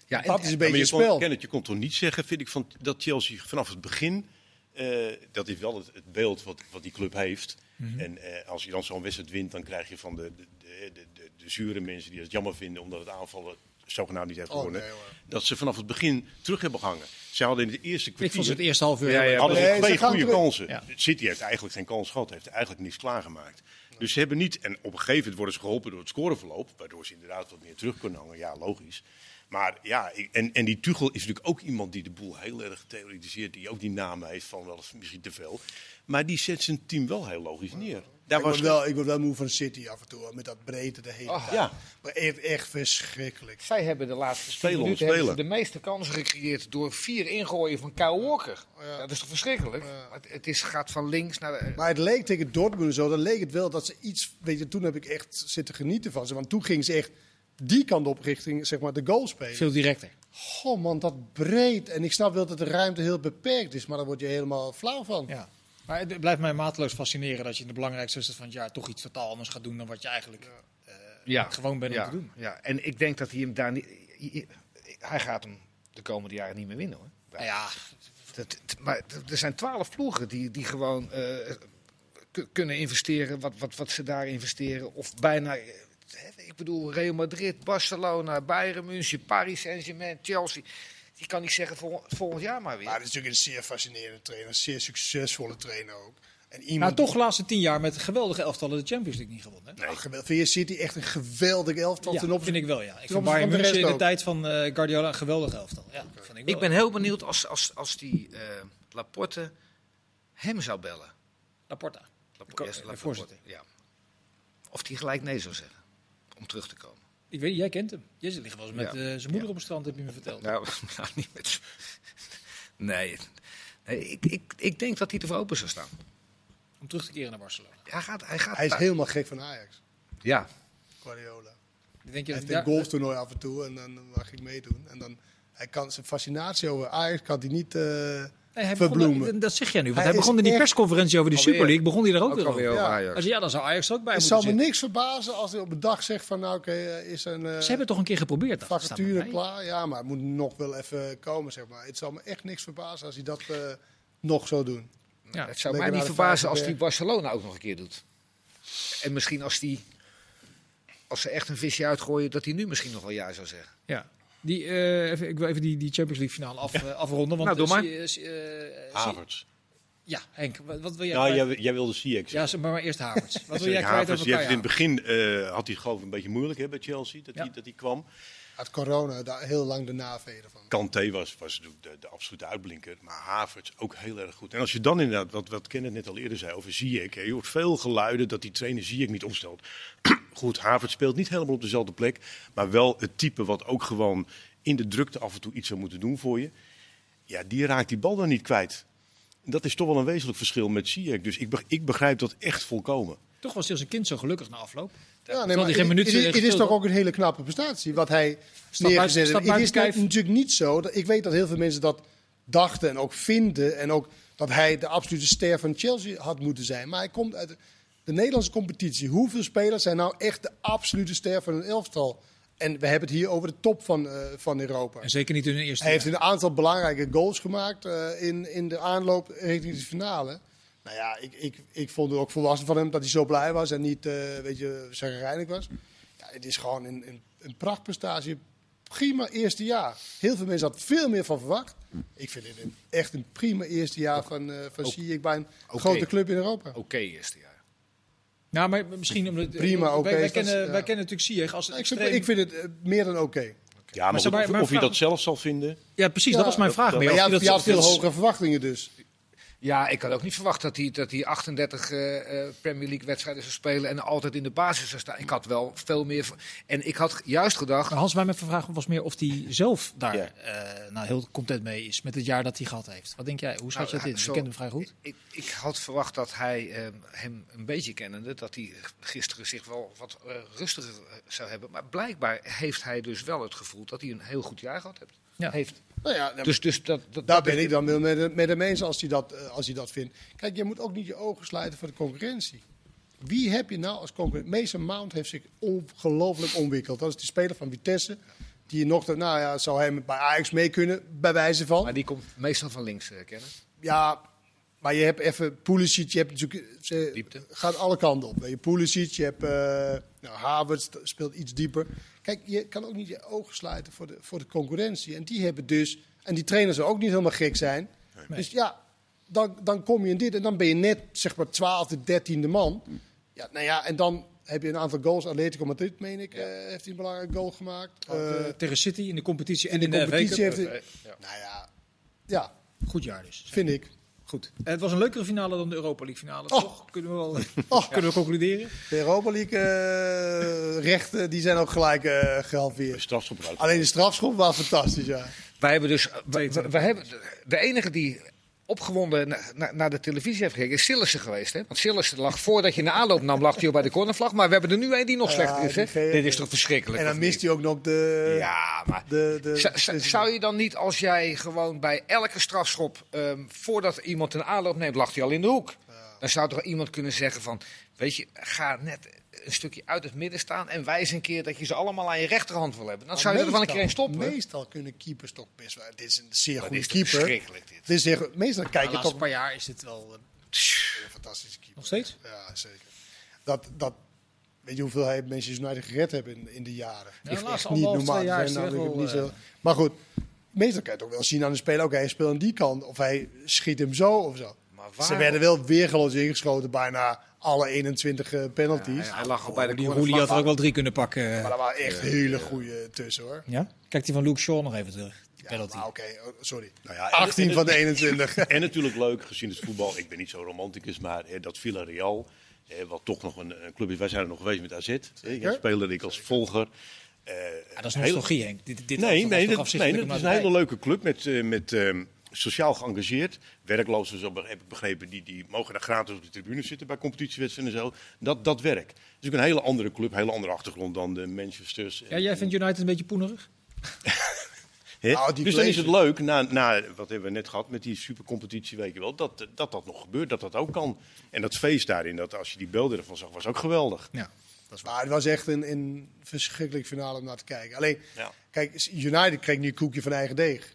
Ja, en- dat is een beetje maar het je kon, spel. Kenneth, je kon toch niet zeggen, vind ik, van, dat Chelsea vanaf het begin... eh, dat is wel het, het beeld wat, wat die club heeft. Mhm. En eh, als je dan zo'n wedstrijd wint, dan krijg je van de, de, de, de, zure mensen die het jammer vinden... omdat het aanvallen zogenaamd niet heeft Oh, gewonnen... nee, dat ze vanaf het begin terug hebben gehangen. Ze hadden in de eerste Ik vond kwartier... ze het eerste half uur Ja, hadden ze Nee, ze twee goede kansen. Ja. City heeft eigenlijk geen kans gehad, heeft eigenlijk niets klaargemaakt. Dus ze hebben niet, en op een gegeven moment worden ze geholpen door het scoreverloop, waardoor ze inderdaad wat meer terug kunnen hangen. Ja, logisch. Maar ja, en, en die Tuchel is natuurlijk ook iemand die de boel heel erg theoretiseert, die ook die namen heeft van wel eens misschien te veel. Maar die zet zijn team wel heel logisch neer. Daar ik, was word wel, ik word wel moe van City af en toe, met dat breedte de hele Oh, tijd. ja. Maar echt, echt verschrikkelijk. Zij hebben de laatste Spelen minuten spelen. de meeste kansen gecreëerd door vier ingooien van Kyle Walker. Ja. Dat is toch verschrikkelijk? Het, het is, gaat van links naar de... Maar het leek tegen Dortmund zo, dan leek het wel dat ze iets... Weet je, toen heb ik echt zitten genieten van ze. Want toen ging ze echt die kant op richting zeg maar, de goal spelen. Veel directer. Goh man, dat breed. En ik snap wel dat de ruimte heel beperkt is, maar daar word je helemaal flauw van. Ja. Maar het blijft mij mateloos fascineren dat je in de belangrijkste wedstrijd van het jaar toch iets totaal anders gaat doen dan wat je eigenlijk eh, Ja. gewoon bent om ja, te doen. Ja. En ik denk dat hij hem daar niet... Hij gaat hem de komende jaren niet meer winnen hoor. Nou ja, Dat, maar er zijn twaalf ploegen die, die gewoon eh, kunnen investeren wat, wat, wat ze daar investeren. Of bijna, eh, hè, ik bedoel, Real Madrid, Barcelona, Bayern München, Paris Saint-Germain, Chelsea. Die kan niet zeggen vol, volgend jaar maar weer. Maar het is natuurlijk een zeer fascinerende trainer, een zeer succesvolle trainer ook. En nou iemand toch de laatste tien jaar met geweldige elftallen de Champions League niet gewonnen. hè? Nou, geweld- vind je City echt een geweldig elftal Ja, ten vind opzichte ik wel, ja. Ik vind opzichte Bayern München in de ook. tijd van eh, Guardiola een geweldig elftal. Ja, vind ik, wel. ik ben heel benieuwd als, als, als die eh, Laporte hem zou bellen. Laporta. Laporte, De yes, Laporte, voorzitter. ja. Of die gelijk nee zou zeggen om terug te komen. Ik weet, jij kent hem. Jij ligt wel eens met Ja. eh, zijn moeder op het strand, heb je me verteld. Nou, nou niet met. Nee, nee ik, ik, ik denk dat hij ervoor open zou staan. Om terug te keren naar Barcelona. Hij gaat, hij gaat Hij is daar- helemaal gek van Ajax, Ja, Guardiola. Ik denk je Hij heeft een golftoernooi af en toe en dan mag ik meedoen. En dan, hij kan zijn fascinatie over Ajax kan hij niet... eh, hij verbloemen. dat- dat zeg jij nu. Want Hij hij, begon in die echt- persconferentie over die Alweer. Super League. Begon hij er ook, ook weer alweer over. Ja. Ajax. Als, ja, dan zou Ajax er ook bij het zal me zitten. niks verbazen als hij op een dag zegt van nou oké, eh, is een eh, Ze hebben het toch een keer geprobeerd. vacature klaar. Ja, maar het moet nog wel even komen zeg maar. Het zal me echt niks verbazen als hij dat eh, nog zou doen. Ja. het zou Lekker mij niet de verbazen als hij Barcelona ook nog een keer doet. En misschien als die, als ze echt een visje uitgooien, dat hij nu misschien nog wel ja zou zeggen. Ja. Die, eh, even, ik wil even die, die Champions League finale af, eh, afronden. Want, Nou, doe eh, Havertz. Ja, Henk, wat, wat wil jij Nou, kwijt? jij, jij wilde Ziyech Ja, maar, maar eerst Havertz. Wat wil jij kwijt Havertz, over die Kai heeft in het Havertz? begin eh, had hij geloof ik een beetje moeilijk hè, bij Chelsea, dat, Ja. hij, dat hij kwam. Had corona daar heel lang de naveden van. Kanté was, was de, de absolute uitblinker, maar Havertz ook heel erg goed. En als je dan inderdaad, wat, wat Kenneth net al eerder zei over Ziyech, hè, je hoort veel geluiden dat die trainer Ziyech niet opstelt. goed, Havertz speelt niet helemaal op dezelfde plek, maar wel het type wat ook gewoon in de drukte af en toe iets zou moeten doen voor je. Ja, die raakt die bal dan niet kwijt. En dat is toch wel een wezenlijk verschil met Ziyech. Dus ik, beg- ik begrijp dat echt volkomen. Toch was hij als een kind zo gelukkig na afloop. Ja, nee, maar geen het- minuut het, is- het is gespeeld toch ook een hele knappe prestatie wat hij neergezet heeft. Het is natuurlijk niet zo. Dat, ik weet dat heel veel mensen dat dachten en ook vinden. En ook dat hij de absolute ster van Chelsea had moeten zijn. Maar hij komt uit de, de Nederlandse competitie. Hoeveel spelers zijn nou echt de absolute ster van een elftal En we hebben het hier over de top van, eh, van Europa. En zeker niet in hun eerste Hij heeft een aantal belangrijke goals gemaakt eh, in, in de aanloop richting de finale. Nou ja, ik, ik, ik vond het ook volwassen van hem dat hij zo blij was en niet, eh weet je, zagrijnig was. Ja, het is gewoon een, een, een prachtprestatie. Prima eerste jaar. Heel veel mensen hadden veel meer van verwacht. Ik vind het een, echt een prima eerste jaar van, eh van ook- Ziyech bij een grote club in Europa. Oké, eerste jaar. Nou, maar misschien omdat Prima, oké, wij, kennen, ja. wij kennen natuurlijk Ziyech als een Ik extreem... ik vind het eh, meer dan oké. Ja, maar, maar, of, maar of je vraag- dat zelf zal vinden. Ja, precies. Ja, dat was mijn vraag. dat- meer. Maar je Of had, veel hogere verwachtingen dus. Ja, ik had ook niet verwacht dat hij, dat hij 38 eh, eh, Premier League wedstrijden zou spelen en altijd in de basis zou staan. Ik had wel veel meer. En ik had juist gedacht. Maar Hans, mijn vraag was meer of hij zelf daar Ja. eh, nou, heel content mee is met het jaar dat hij gehad heeft. Wat denk jij? Hoe schat je dat Nou, in? Je zo- kent hem vrij goed. Ik, ik had verwacht dat hij hem een beetje kennende, dat hij gisteren zich wel wat rustiger zou hebben. Maar blijkbaar heeft hij dus wel het gevoel dat hij een heel goed jaar gehad heeft. Ja. heeft. Nou ja, Dus, dus dat, dat, Daar ben ik dan wel met, de- met hem eens als hij, dat, eh, als hij dat vindt. Kijk, je moet ook niet je ogen sluiten voor de concurrentie. Wie heb je nou als concurrent? Mason Mount heeft zich ongelooflijk ontwikkeld. Dat is die speler van Vitesse. Die nog, nou ja, zou hem bij Ajax mee kunnen, bij wijze van. Maar die komt meestal van links, eh kennen. Ja, maar je hebt even Pulisic, je hebt natuurlijk, ze Diepte. gaat alle kanten op. Je hebt Pulisic, je hebt uh, nou, Havertz speelt iets dieper. Kijk, je kan ook niet je ogen sluiten voor de, voor de concurrentie. En die hebben dus, en die trainers zou ook niet helemaal gek zijn. Dus ja, dan, dan kom je in dit en dan ben je net zeg maar 12e, 13e man. Ja, nou ja, en dan heb je een aantal goals. Atletico Madrid, meen ik, eh, heeft hij een belangrijke goal gemaakt. Uh, Uh, tegen City in de competitie en in de competitie de heeft hij. Ja. nou ja, ja, Goed jaar dus. vind ik. Goed. Het was een leukere finale dan de Europa League finale. Oh. Toch? Kunnen we wel Oh. kunnen we concluderen? De Europa League eh, rechten, die zijn ook gelijk eh gehalveerd. Strafschop eruit. Alleen de strafschop was fantastisch, ja. Wij hebben dus. We, Twee, we- we hebben, de enige die opgewonden na- na- naar de televisie heeft gekeken is Sillissen geweest. Hè? Want Sillissen lag voordat je de aanloop nam, lag hij al bij de cornervlag. Maar we hebben er nu een die nog slechter is. Hè? Dit is toch verschrikkelijk? En dan mist hij ook nog de... Ja, maar. de, de, Zou je dan niet, als jij gewoon bij elke strafschop, ehm, voordat iemand een aanloop neemt, lag hij al in de hoek. Dan zou toch iemand kunnen zeggen van, weet je, ga net een stukje uit het midden staan en wijs een keer dat je ze allemaal aan je rechterhand wil hebben. Dan zou je er wel een keer in stoppen. Meestal kunnen keepers toch best wel... Dit is een zeer goede dit is keeper. verschrikkelijk dit. Dit is zeer, meestal kijk de je laatste toch... paar jaar is het wel... eh, Een fantastische keeper. nog steeds? Ja, zeker. Dat, dat, weet je hoeveel hij Manchester United gered heeft in, in de jaren? Ja, laatste echt niet normaal. twee jaar is zijn namelijk wel, niet zo- Maar goed, meestal kan je toch wel zien aan de speler... Oké, hij speelt aan die kant. Of hij schiet hem zo of zo. Maar Ze werden wel weergeloos ingeschoten, bijna alle 21 eh, penalties. Hij, hij lag al bij de Die. Roelie had er ook wel drie kunnen pakken. Maar dat waren echt hele goede tussen hoor. Ja? Kijk die van Luke Shaw nog even terug. Die Ja, oké, oh, sorry. Nou ja, en- 18 en- van de 21. En natuurlijk leuk gezien het voetbal. Ik ben niet zo romanticus, maar hè, dat Villarreal, hè, wat toch nog een, een club is. Wij zijn er nog geweest met AZ. Hè, Zeker. speelde ik als volger. Eh, Ja, dat is heel- nostalgie, Henk. Dit, dit Nee, nee, dat, nee, dat is een hele leuke club met, eh, met ehm, sociaal geëngageerd. Werklozen, zo heb ik begrepen, die, die mogen daar gratis op de tribune zitten bij competitiewedstrijden en zo. Dat, dat werkt. Het is ook een hele andere club, een hele andere achtergrond dan de Manchester's. Ja, jij vindt United een beetje poenerig? Nou, dus dan is het leuk, na, na wat hebben we net gehad met die supercompetitie, weet je wel, dat, dat dat nog gebeurt, dat dat ook kan. En dat feest daarin, dat als je die beelden ervan zag, was ook geweldig. Ja. Maar het was echt een, een verschrikkelijk finale om naar te kijken. Alleen, Ja. kijk, United kreeg nu een koekje van eigen deeg.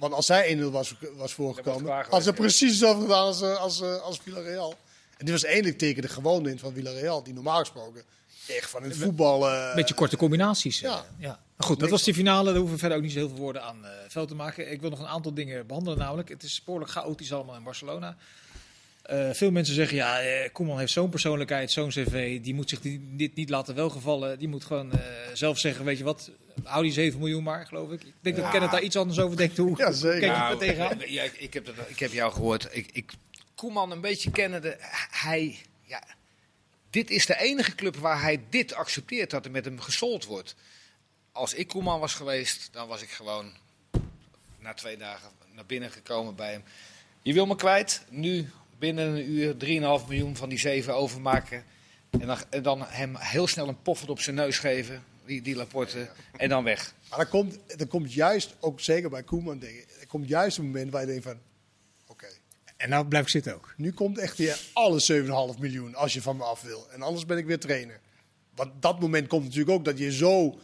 Want als zij 1-0 was, was voorgekomen, hadden ze precies hetzelfde gedaan als, eh, als, eh, als Villarreal. En dit was eindelijk teken de gewone in van Villarreal, die normaal gesproken echt van het voetbal... eh, Een beetje korte combinaties. eh, ja. ja. Maar goed, dat was die finale. Daar hoeven we verder ook niet zo heel veel woorden aan eh vuil te maken. Ik wil nog een aantal dingen behandelen. Namelijk, het is behoorlijk chaotisch allemaal in Barcelona. Eh, veel mensen zeggen, ja, eh, Koeman heeft zo'n persoonlijkheid, zo'n cv. Die moet zich die, dit niet laten welgevallen. Die moet gewoon eh, zelf zeggen, weet je wat, hou die 7 miljoen maar, geloof ik. Ik denk dat Kenneth daar iets anders over denkt. Hoe Ja, zeker. kijk je Nou, er tegenaan? ja, ik, ik, heb dat, ik heb jou gehoord. Ik, ik, Koeman een beetje kennende. Hij, ja, dit is de enige club waar hij dit accepteert dat er met hem gesold wordt. Als ik Koeman was geweest, dan was ik gewoon na twee dagen naar binnen gekomen bij hem. Je wil me kwijt? Nu binnen een uur 3,5 miljoen van die 7 overmaken. En dan, en dan hem heel snel een poffert op zijn neus geven, die, die Laporte. En dan weg. Maar er komt, er komt juist, ook zeker bij Koeman, denk ik, er komt juist een moment waar je denkt van, oké, En nou blijf ik zitten ook. nu komt echt weer alle 7,5 miljoen als je van me af wil. En anders ben ik weer trainer. Want dat moment komt natuurlijk ook dat je zo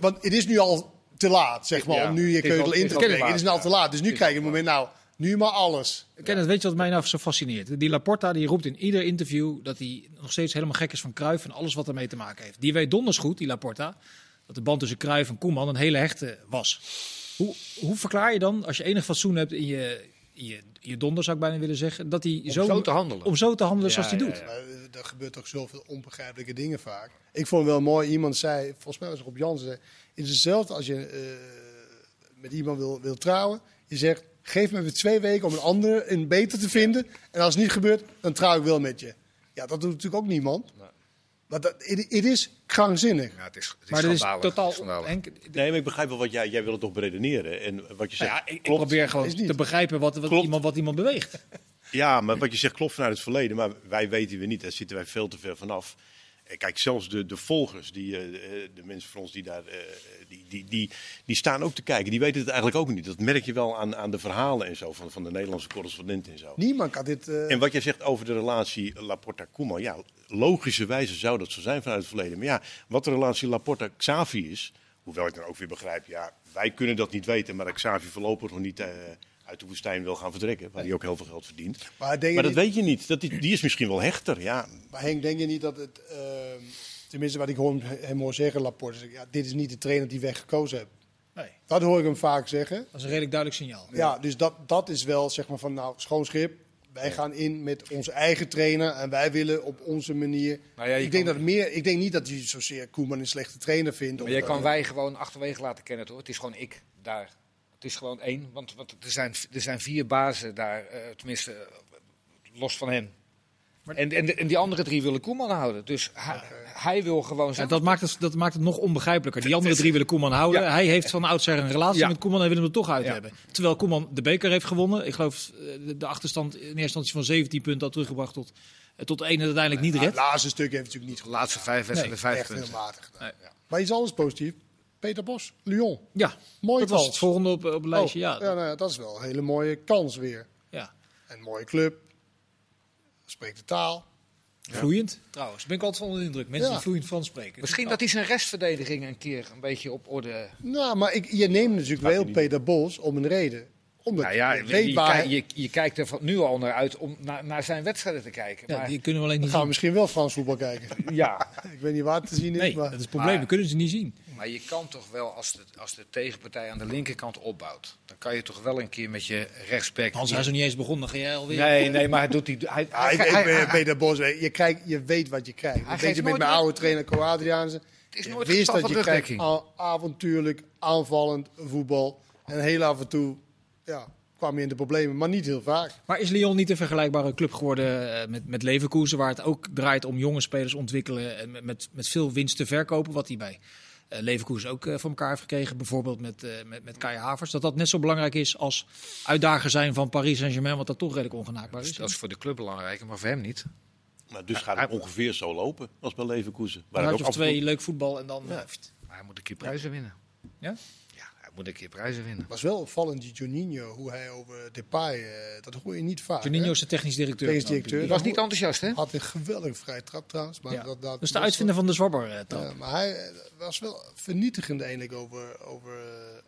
want het is nu al te laat, zeg maar, Ja, om nu je keutel in te trekken. Het is nu al te laat. Dus nu krijg je het moment, nou, nu maar alles. Kenneth, weet je wat mij nou zo fascineert? Die Laporta die roept in ieder interview dat hij nog steeds helemaal gek is van Cruijff en alles wat ermee te maken heeft. Die weet donders goed, die Laporta, dat de band tussen Cruijff en Koeman een hele hechte was. Hoe, hoe verklaar je dan, als je enig fatsoen hebt in je, in je, in je donder, zou ik bijna willen zeggen, dat hij zo, zo te handelen. om zo te handelen Ja, zoals hij ja, doet? ja. Maar, eh, er gebeurt toch zoveel onbegrijpelijke dingen vaak. Ik vond het wel mooi, iemand zei, volgens mij was het op Jansen, zei, het is hetzelfde als je eh, met iemand wil, wil trouwen. Je zegt, geef me weer twee weken om een ander een beter te vinden. En als het niet gebeurt, dan trouw ik wel met je. Ja, dat doet natuurlijk ook niemand. Maar dat, het, is krankzinnig. Ja, het is, het is Maar totaal... Nee, maar ik begrijp wel wat jij, jij wil het toch beredeneren. En wat je zegt, nou ja, ik, klopt. probeer gewoon te begrijpen wat, wat, iemand, wat iemand beweegt. Ja, maar wat je zegt klopt vanuit het verleden. Maar wij weten we niet. Daar zitten wij veel te ver vanaf. Eh, Kijk, zelfs de, de volgers, die, eh, eh, de mensen van ons die daar, die, die, die, die staan ook te kijken. Die weten het eigenlijk ook niet. Dat merk je wel aan, aan de verhalen en zo van, van de Nederlandse correspondenten en zo. Niemand kan dit... En wat jij zegt over de relatie Laporta-Koeman. Ja, logischerwijze zou dat zo zijn vanuit het verleden. Maar ja, wat de relatie Laporta-Xavi is. Hoewel ik dan ook weer begrijp, ja, wij kunnen dat niet weten. Maar Xavi voorlopig nog niet uit de woestijn wil gaan vertrekken. Waar hij ook heel veel geld verdient. maar denk je Maar dat niet- weet je niet. Dat die, die is misschien wel hechter. Ja, Maar Henk, denk je niet dat het, ehm, tenminste wat ik hoor hem hoor zeggen, Laporte, ja, dit is niet de trainer die wij gekozen hebben. Nee, Dat hoor ik hem vaak zeggen. dat is een redelijk duidelijk signaal. Ja, dus dat, dat is wel zeg maar van, nou, schoon schip. Wij gaan in met onze eigen trainer en wij willen op onze manier. Nou ja, ik, denk kan- dat meer, ik denk niet dat hij zozeer Koeman een slechte trainer vindt. Maar je kan wij gewoon achterwege laten kennen, hoor. Het is gewoon ik daar. Het is gewoon één, want, want er, zijn, er zijn vier bazen daar, eh, tenminste, los van hen. En, en, die andere drie willen Koeman houden. Dus hij, hij wil gewoon Ja, zijn. dat, maakt het, dat maakt het nog onbegrijpelijker. Die andere drie willen Koeman houden. Ja. Hij heeft van oudsher een relatie Ja. met Koeman en wil hem er toch uit Ja. hebben. Terwijl Koeman de beker heeft gewonnen. Ik geloof eh, de, achterstand in eerste instantie van 17 punten al teruggebracht tot, eh, tot 1 en uiteindelijk niet het redt. laatste stuk heeft natuurlijk niet De laatste vijf wedstrijden, vijf Echt heel punten. matig. Nee. Maar iets anders positief. Peter Bos, Lyon. Ja, Mooie dat was het volgende op, op het lijstje. Oh, ja. ja, nou ja, dat is wel een hele mooie kans weer. Ja. En een mooie club. Spreekt de taal. Vloeiend trouwens. Ben ik altijd onder de indruk. Mensen Ja. die vloeiend Frans spreken. Misschien dat hij zijn restverdediging een keer een beetje op orde. Nou, maar ik, je neemt natuurlijk wel. Peter Bos om een reden. Omdat Nou ja, je je, weet je, waar je, je kijkt er van nu al naar uit om naar, naar zijn wedstrijden te kijken. Ja, maar, die kunnen we alleen Dan niet gaan we zien. misschien wel Frans voetbal kijken. ja, ik weet niet waar het te zien is, Nee, maar... dat is het probleem. Maar- We kunnen ze niet zien. maar je kan toch wel, als de, als de tegenpartij aan de linkerkant opbouwt, dan kan je toch wel een keer met je rechtsback. Hans, hij is nog niet eens begonnen. Dan ga jij alweer... Nee, nee, maar hij doet die. Hij, Ja, ik, hij- ik hij- ben hij- Peter Bos, weet je, je, krijgt, je weet wat je krijgt. Hij geeft beetje met mijn oude trainer Co Adriaanse. Het is Je nooit wist geval dat je krijgt avontuurlijk, aanvallend voetbal. En heel af en toe ja, kwam je in de problemen, maar niet heel vaak. Maar is Lyon niet een vergelijkbare club geworden eh, met, met Leverkusen, waar het ook draait om jonge spelers ontwikkelen en met, met, veel winst te verkopen, wat hij bij eh, Leverkusen ook eh, voor elkaar heeft gekregen, bijvoorbeeld met, met, met Kai Havers, dat dat net zo belangrijk is als uitdager zijn van Paris Saint-Germain, wat dat toch redelijk ongenaakbaar is. Dat is voor de club belangrijk, maar voor hem niet. nou, dus gaat het ongeveer zo lopen als bij Leverkusen. Waar had het je ook of twee leuk voetbal en dan... Maar hij moet een keer prijzen winnen. Ja? Moet een keer prijzen winnen. was wel opvallend, die Juninho, hoe hij over Depay, eh, dat hoor je niet vaak. Juninho hè? is de technisch directeur. Technisch directeur. Hij was niet enthousiast, hè? Had een geweldige vrije trap trouwens. Maar Ja. dat, dat, Dat is de uitvinder van de zwabber eh, trap. Ja, maar hij eh, was wel vernietigend eigenlijk over, over,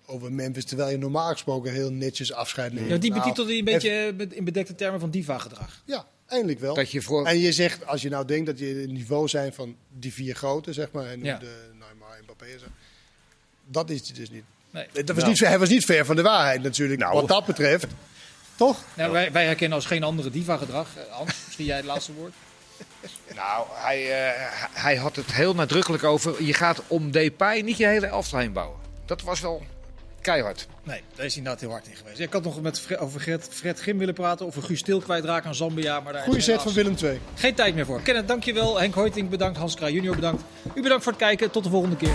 over Memphis. Terwijl je normaal gesproken heel netjes afscheid neemt. Ja, die Nou, betitelde hij een beetje met- in bedekte termen van diva-gedrag. Ja, eindelijk wel. Dat je voor. En je zegt, als je nou denkt dat je het niveau zijn van die vier grote, zeg maar. En Ja. de Neymar, Mbappé en zo. Dat is hij dus niet. Nee. Dat was Nou. niet, hij was niet ver van de waarheid natuurlijk, Nou. wat dat betreft. Toch? Nou, wij, wij herkennen als geen andere diva-gedrag. Eh, Hans, misschien jij het laatste woord. Nou, hij, eh, hij had het heel nadrukkelijk over. Je gaat om Depay niet je hele elftal heen bouwen. Dat was wel keihard. Nee, daar is inderdaad heel hard in geweest. Ik had nog met Fred, over Fred, Fred Grim willen praten, over Guus Stil kwijtraken aan Zambia. Maar daar Goeie set van Willem II. Geen tijd meer voor. Kenneth, dankjewel. Henk Hoiting bedankt. Hans Kraai junior bedankt. U bedankt voor het kijken. Tot de volgende keer.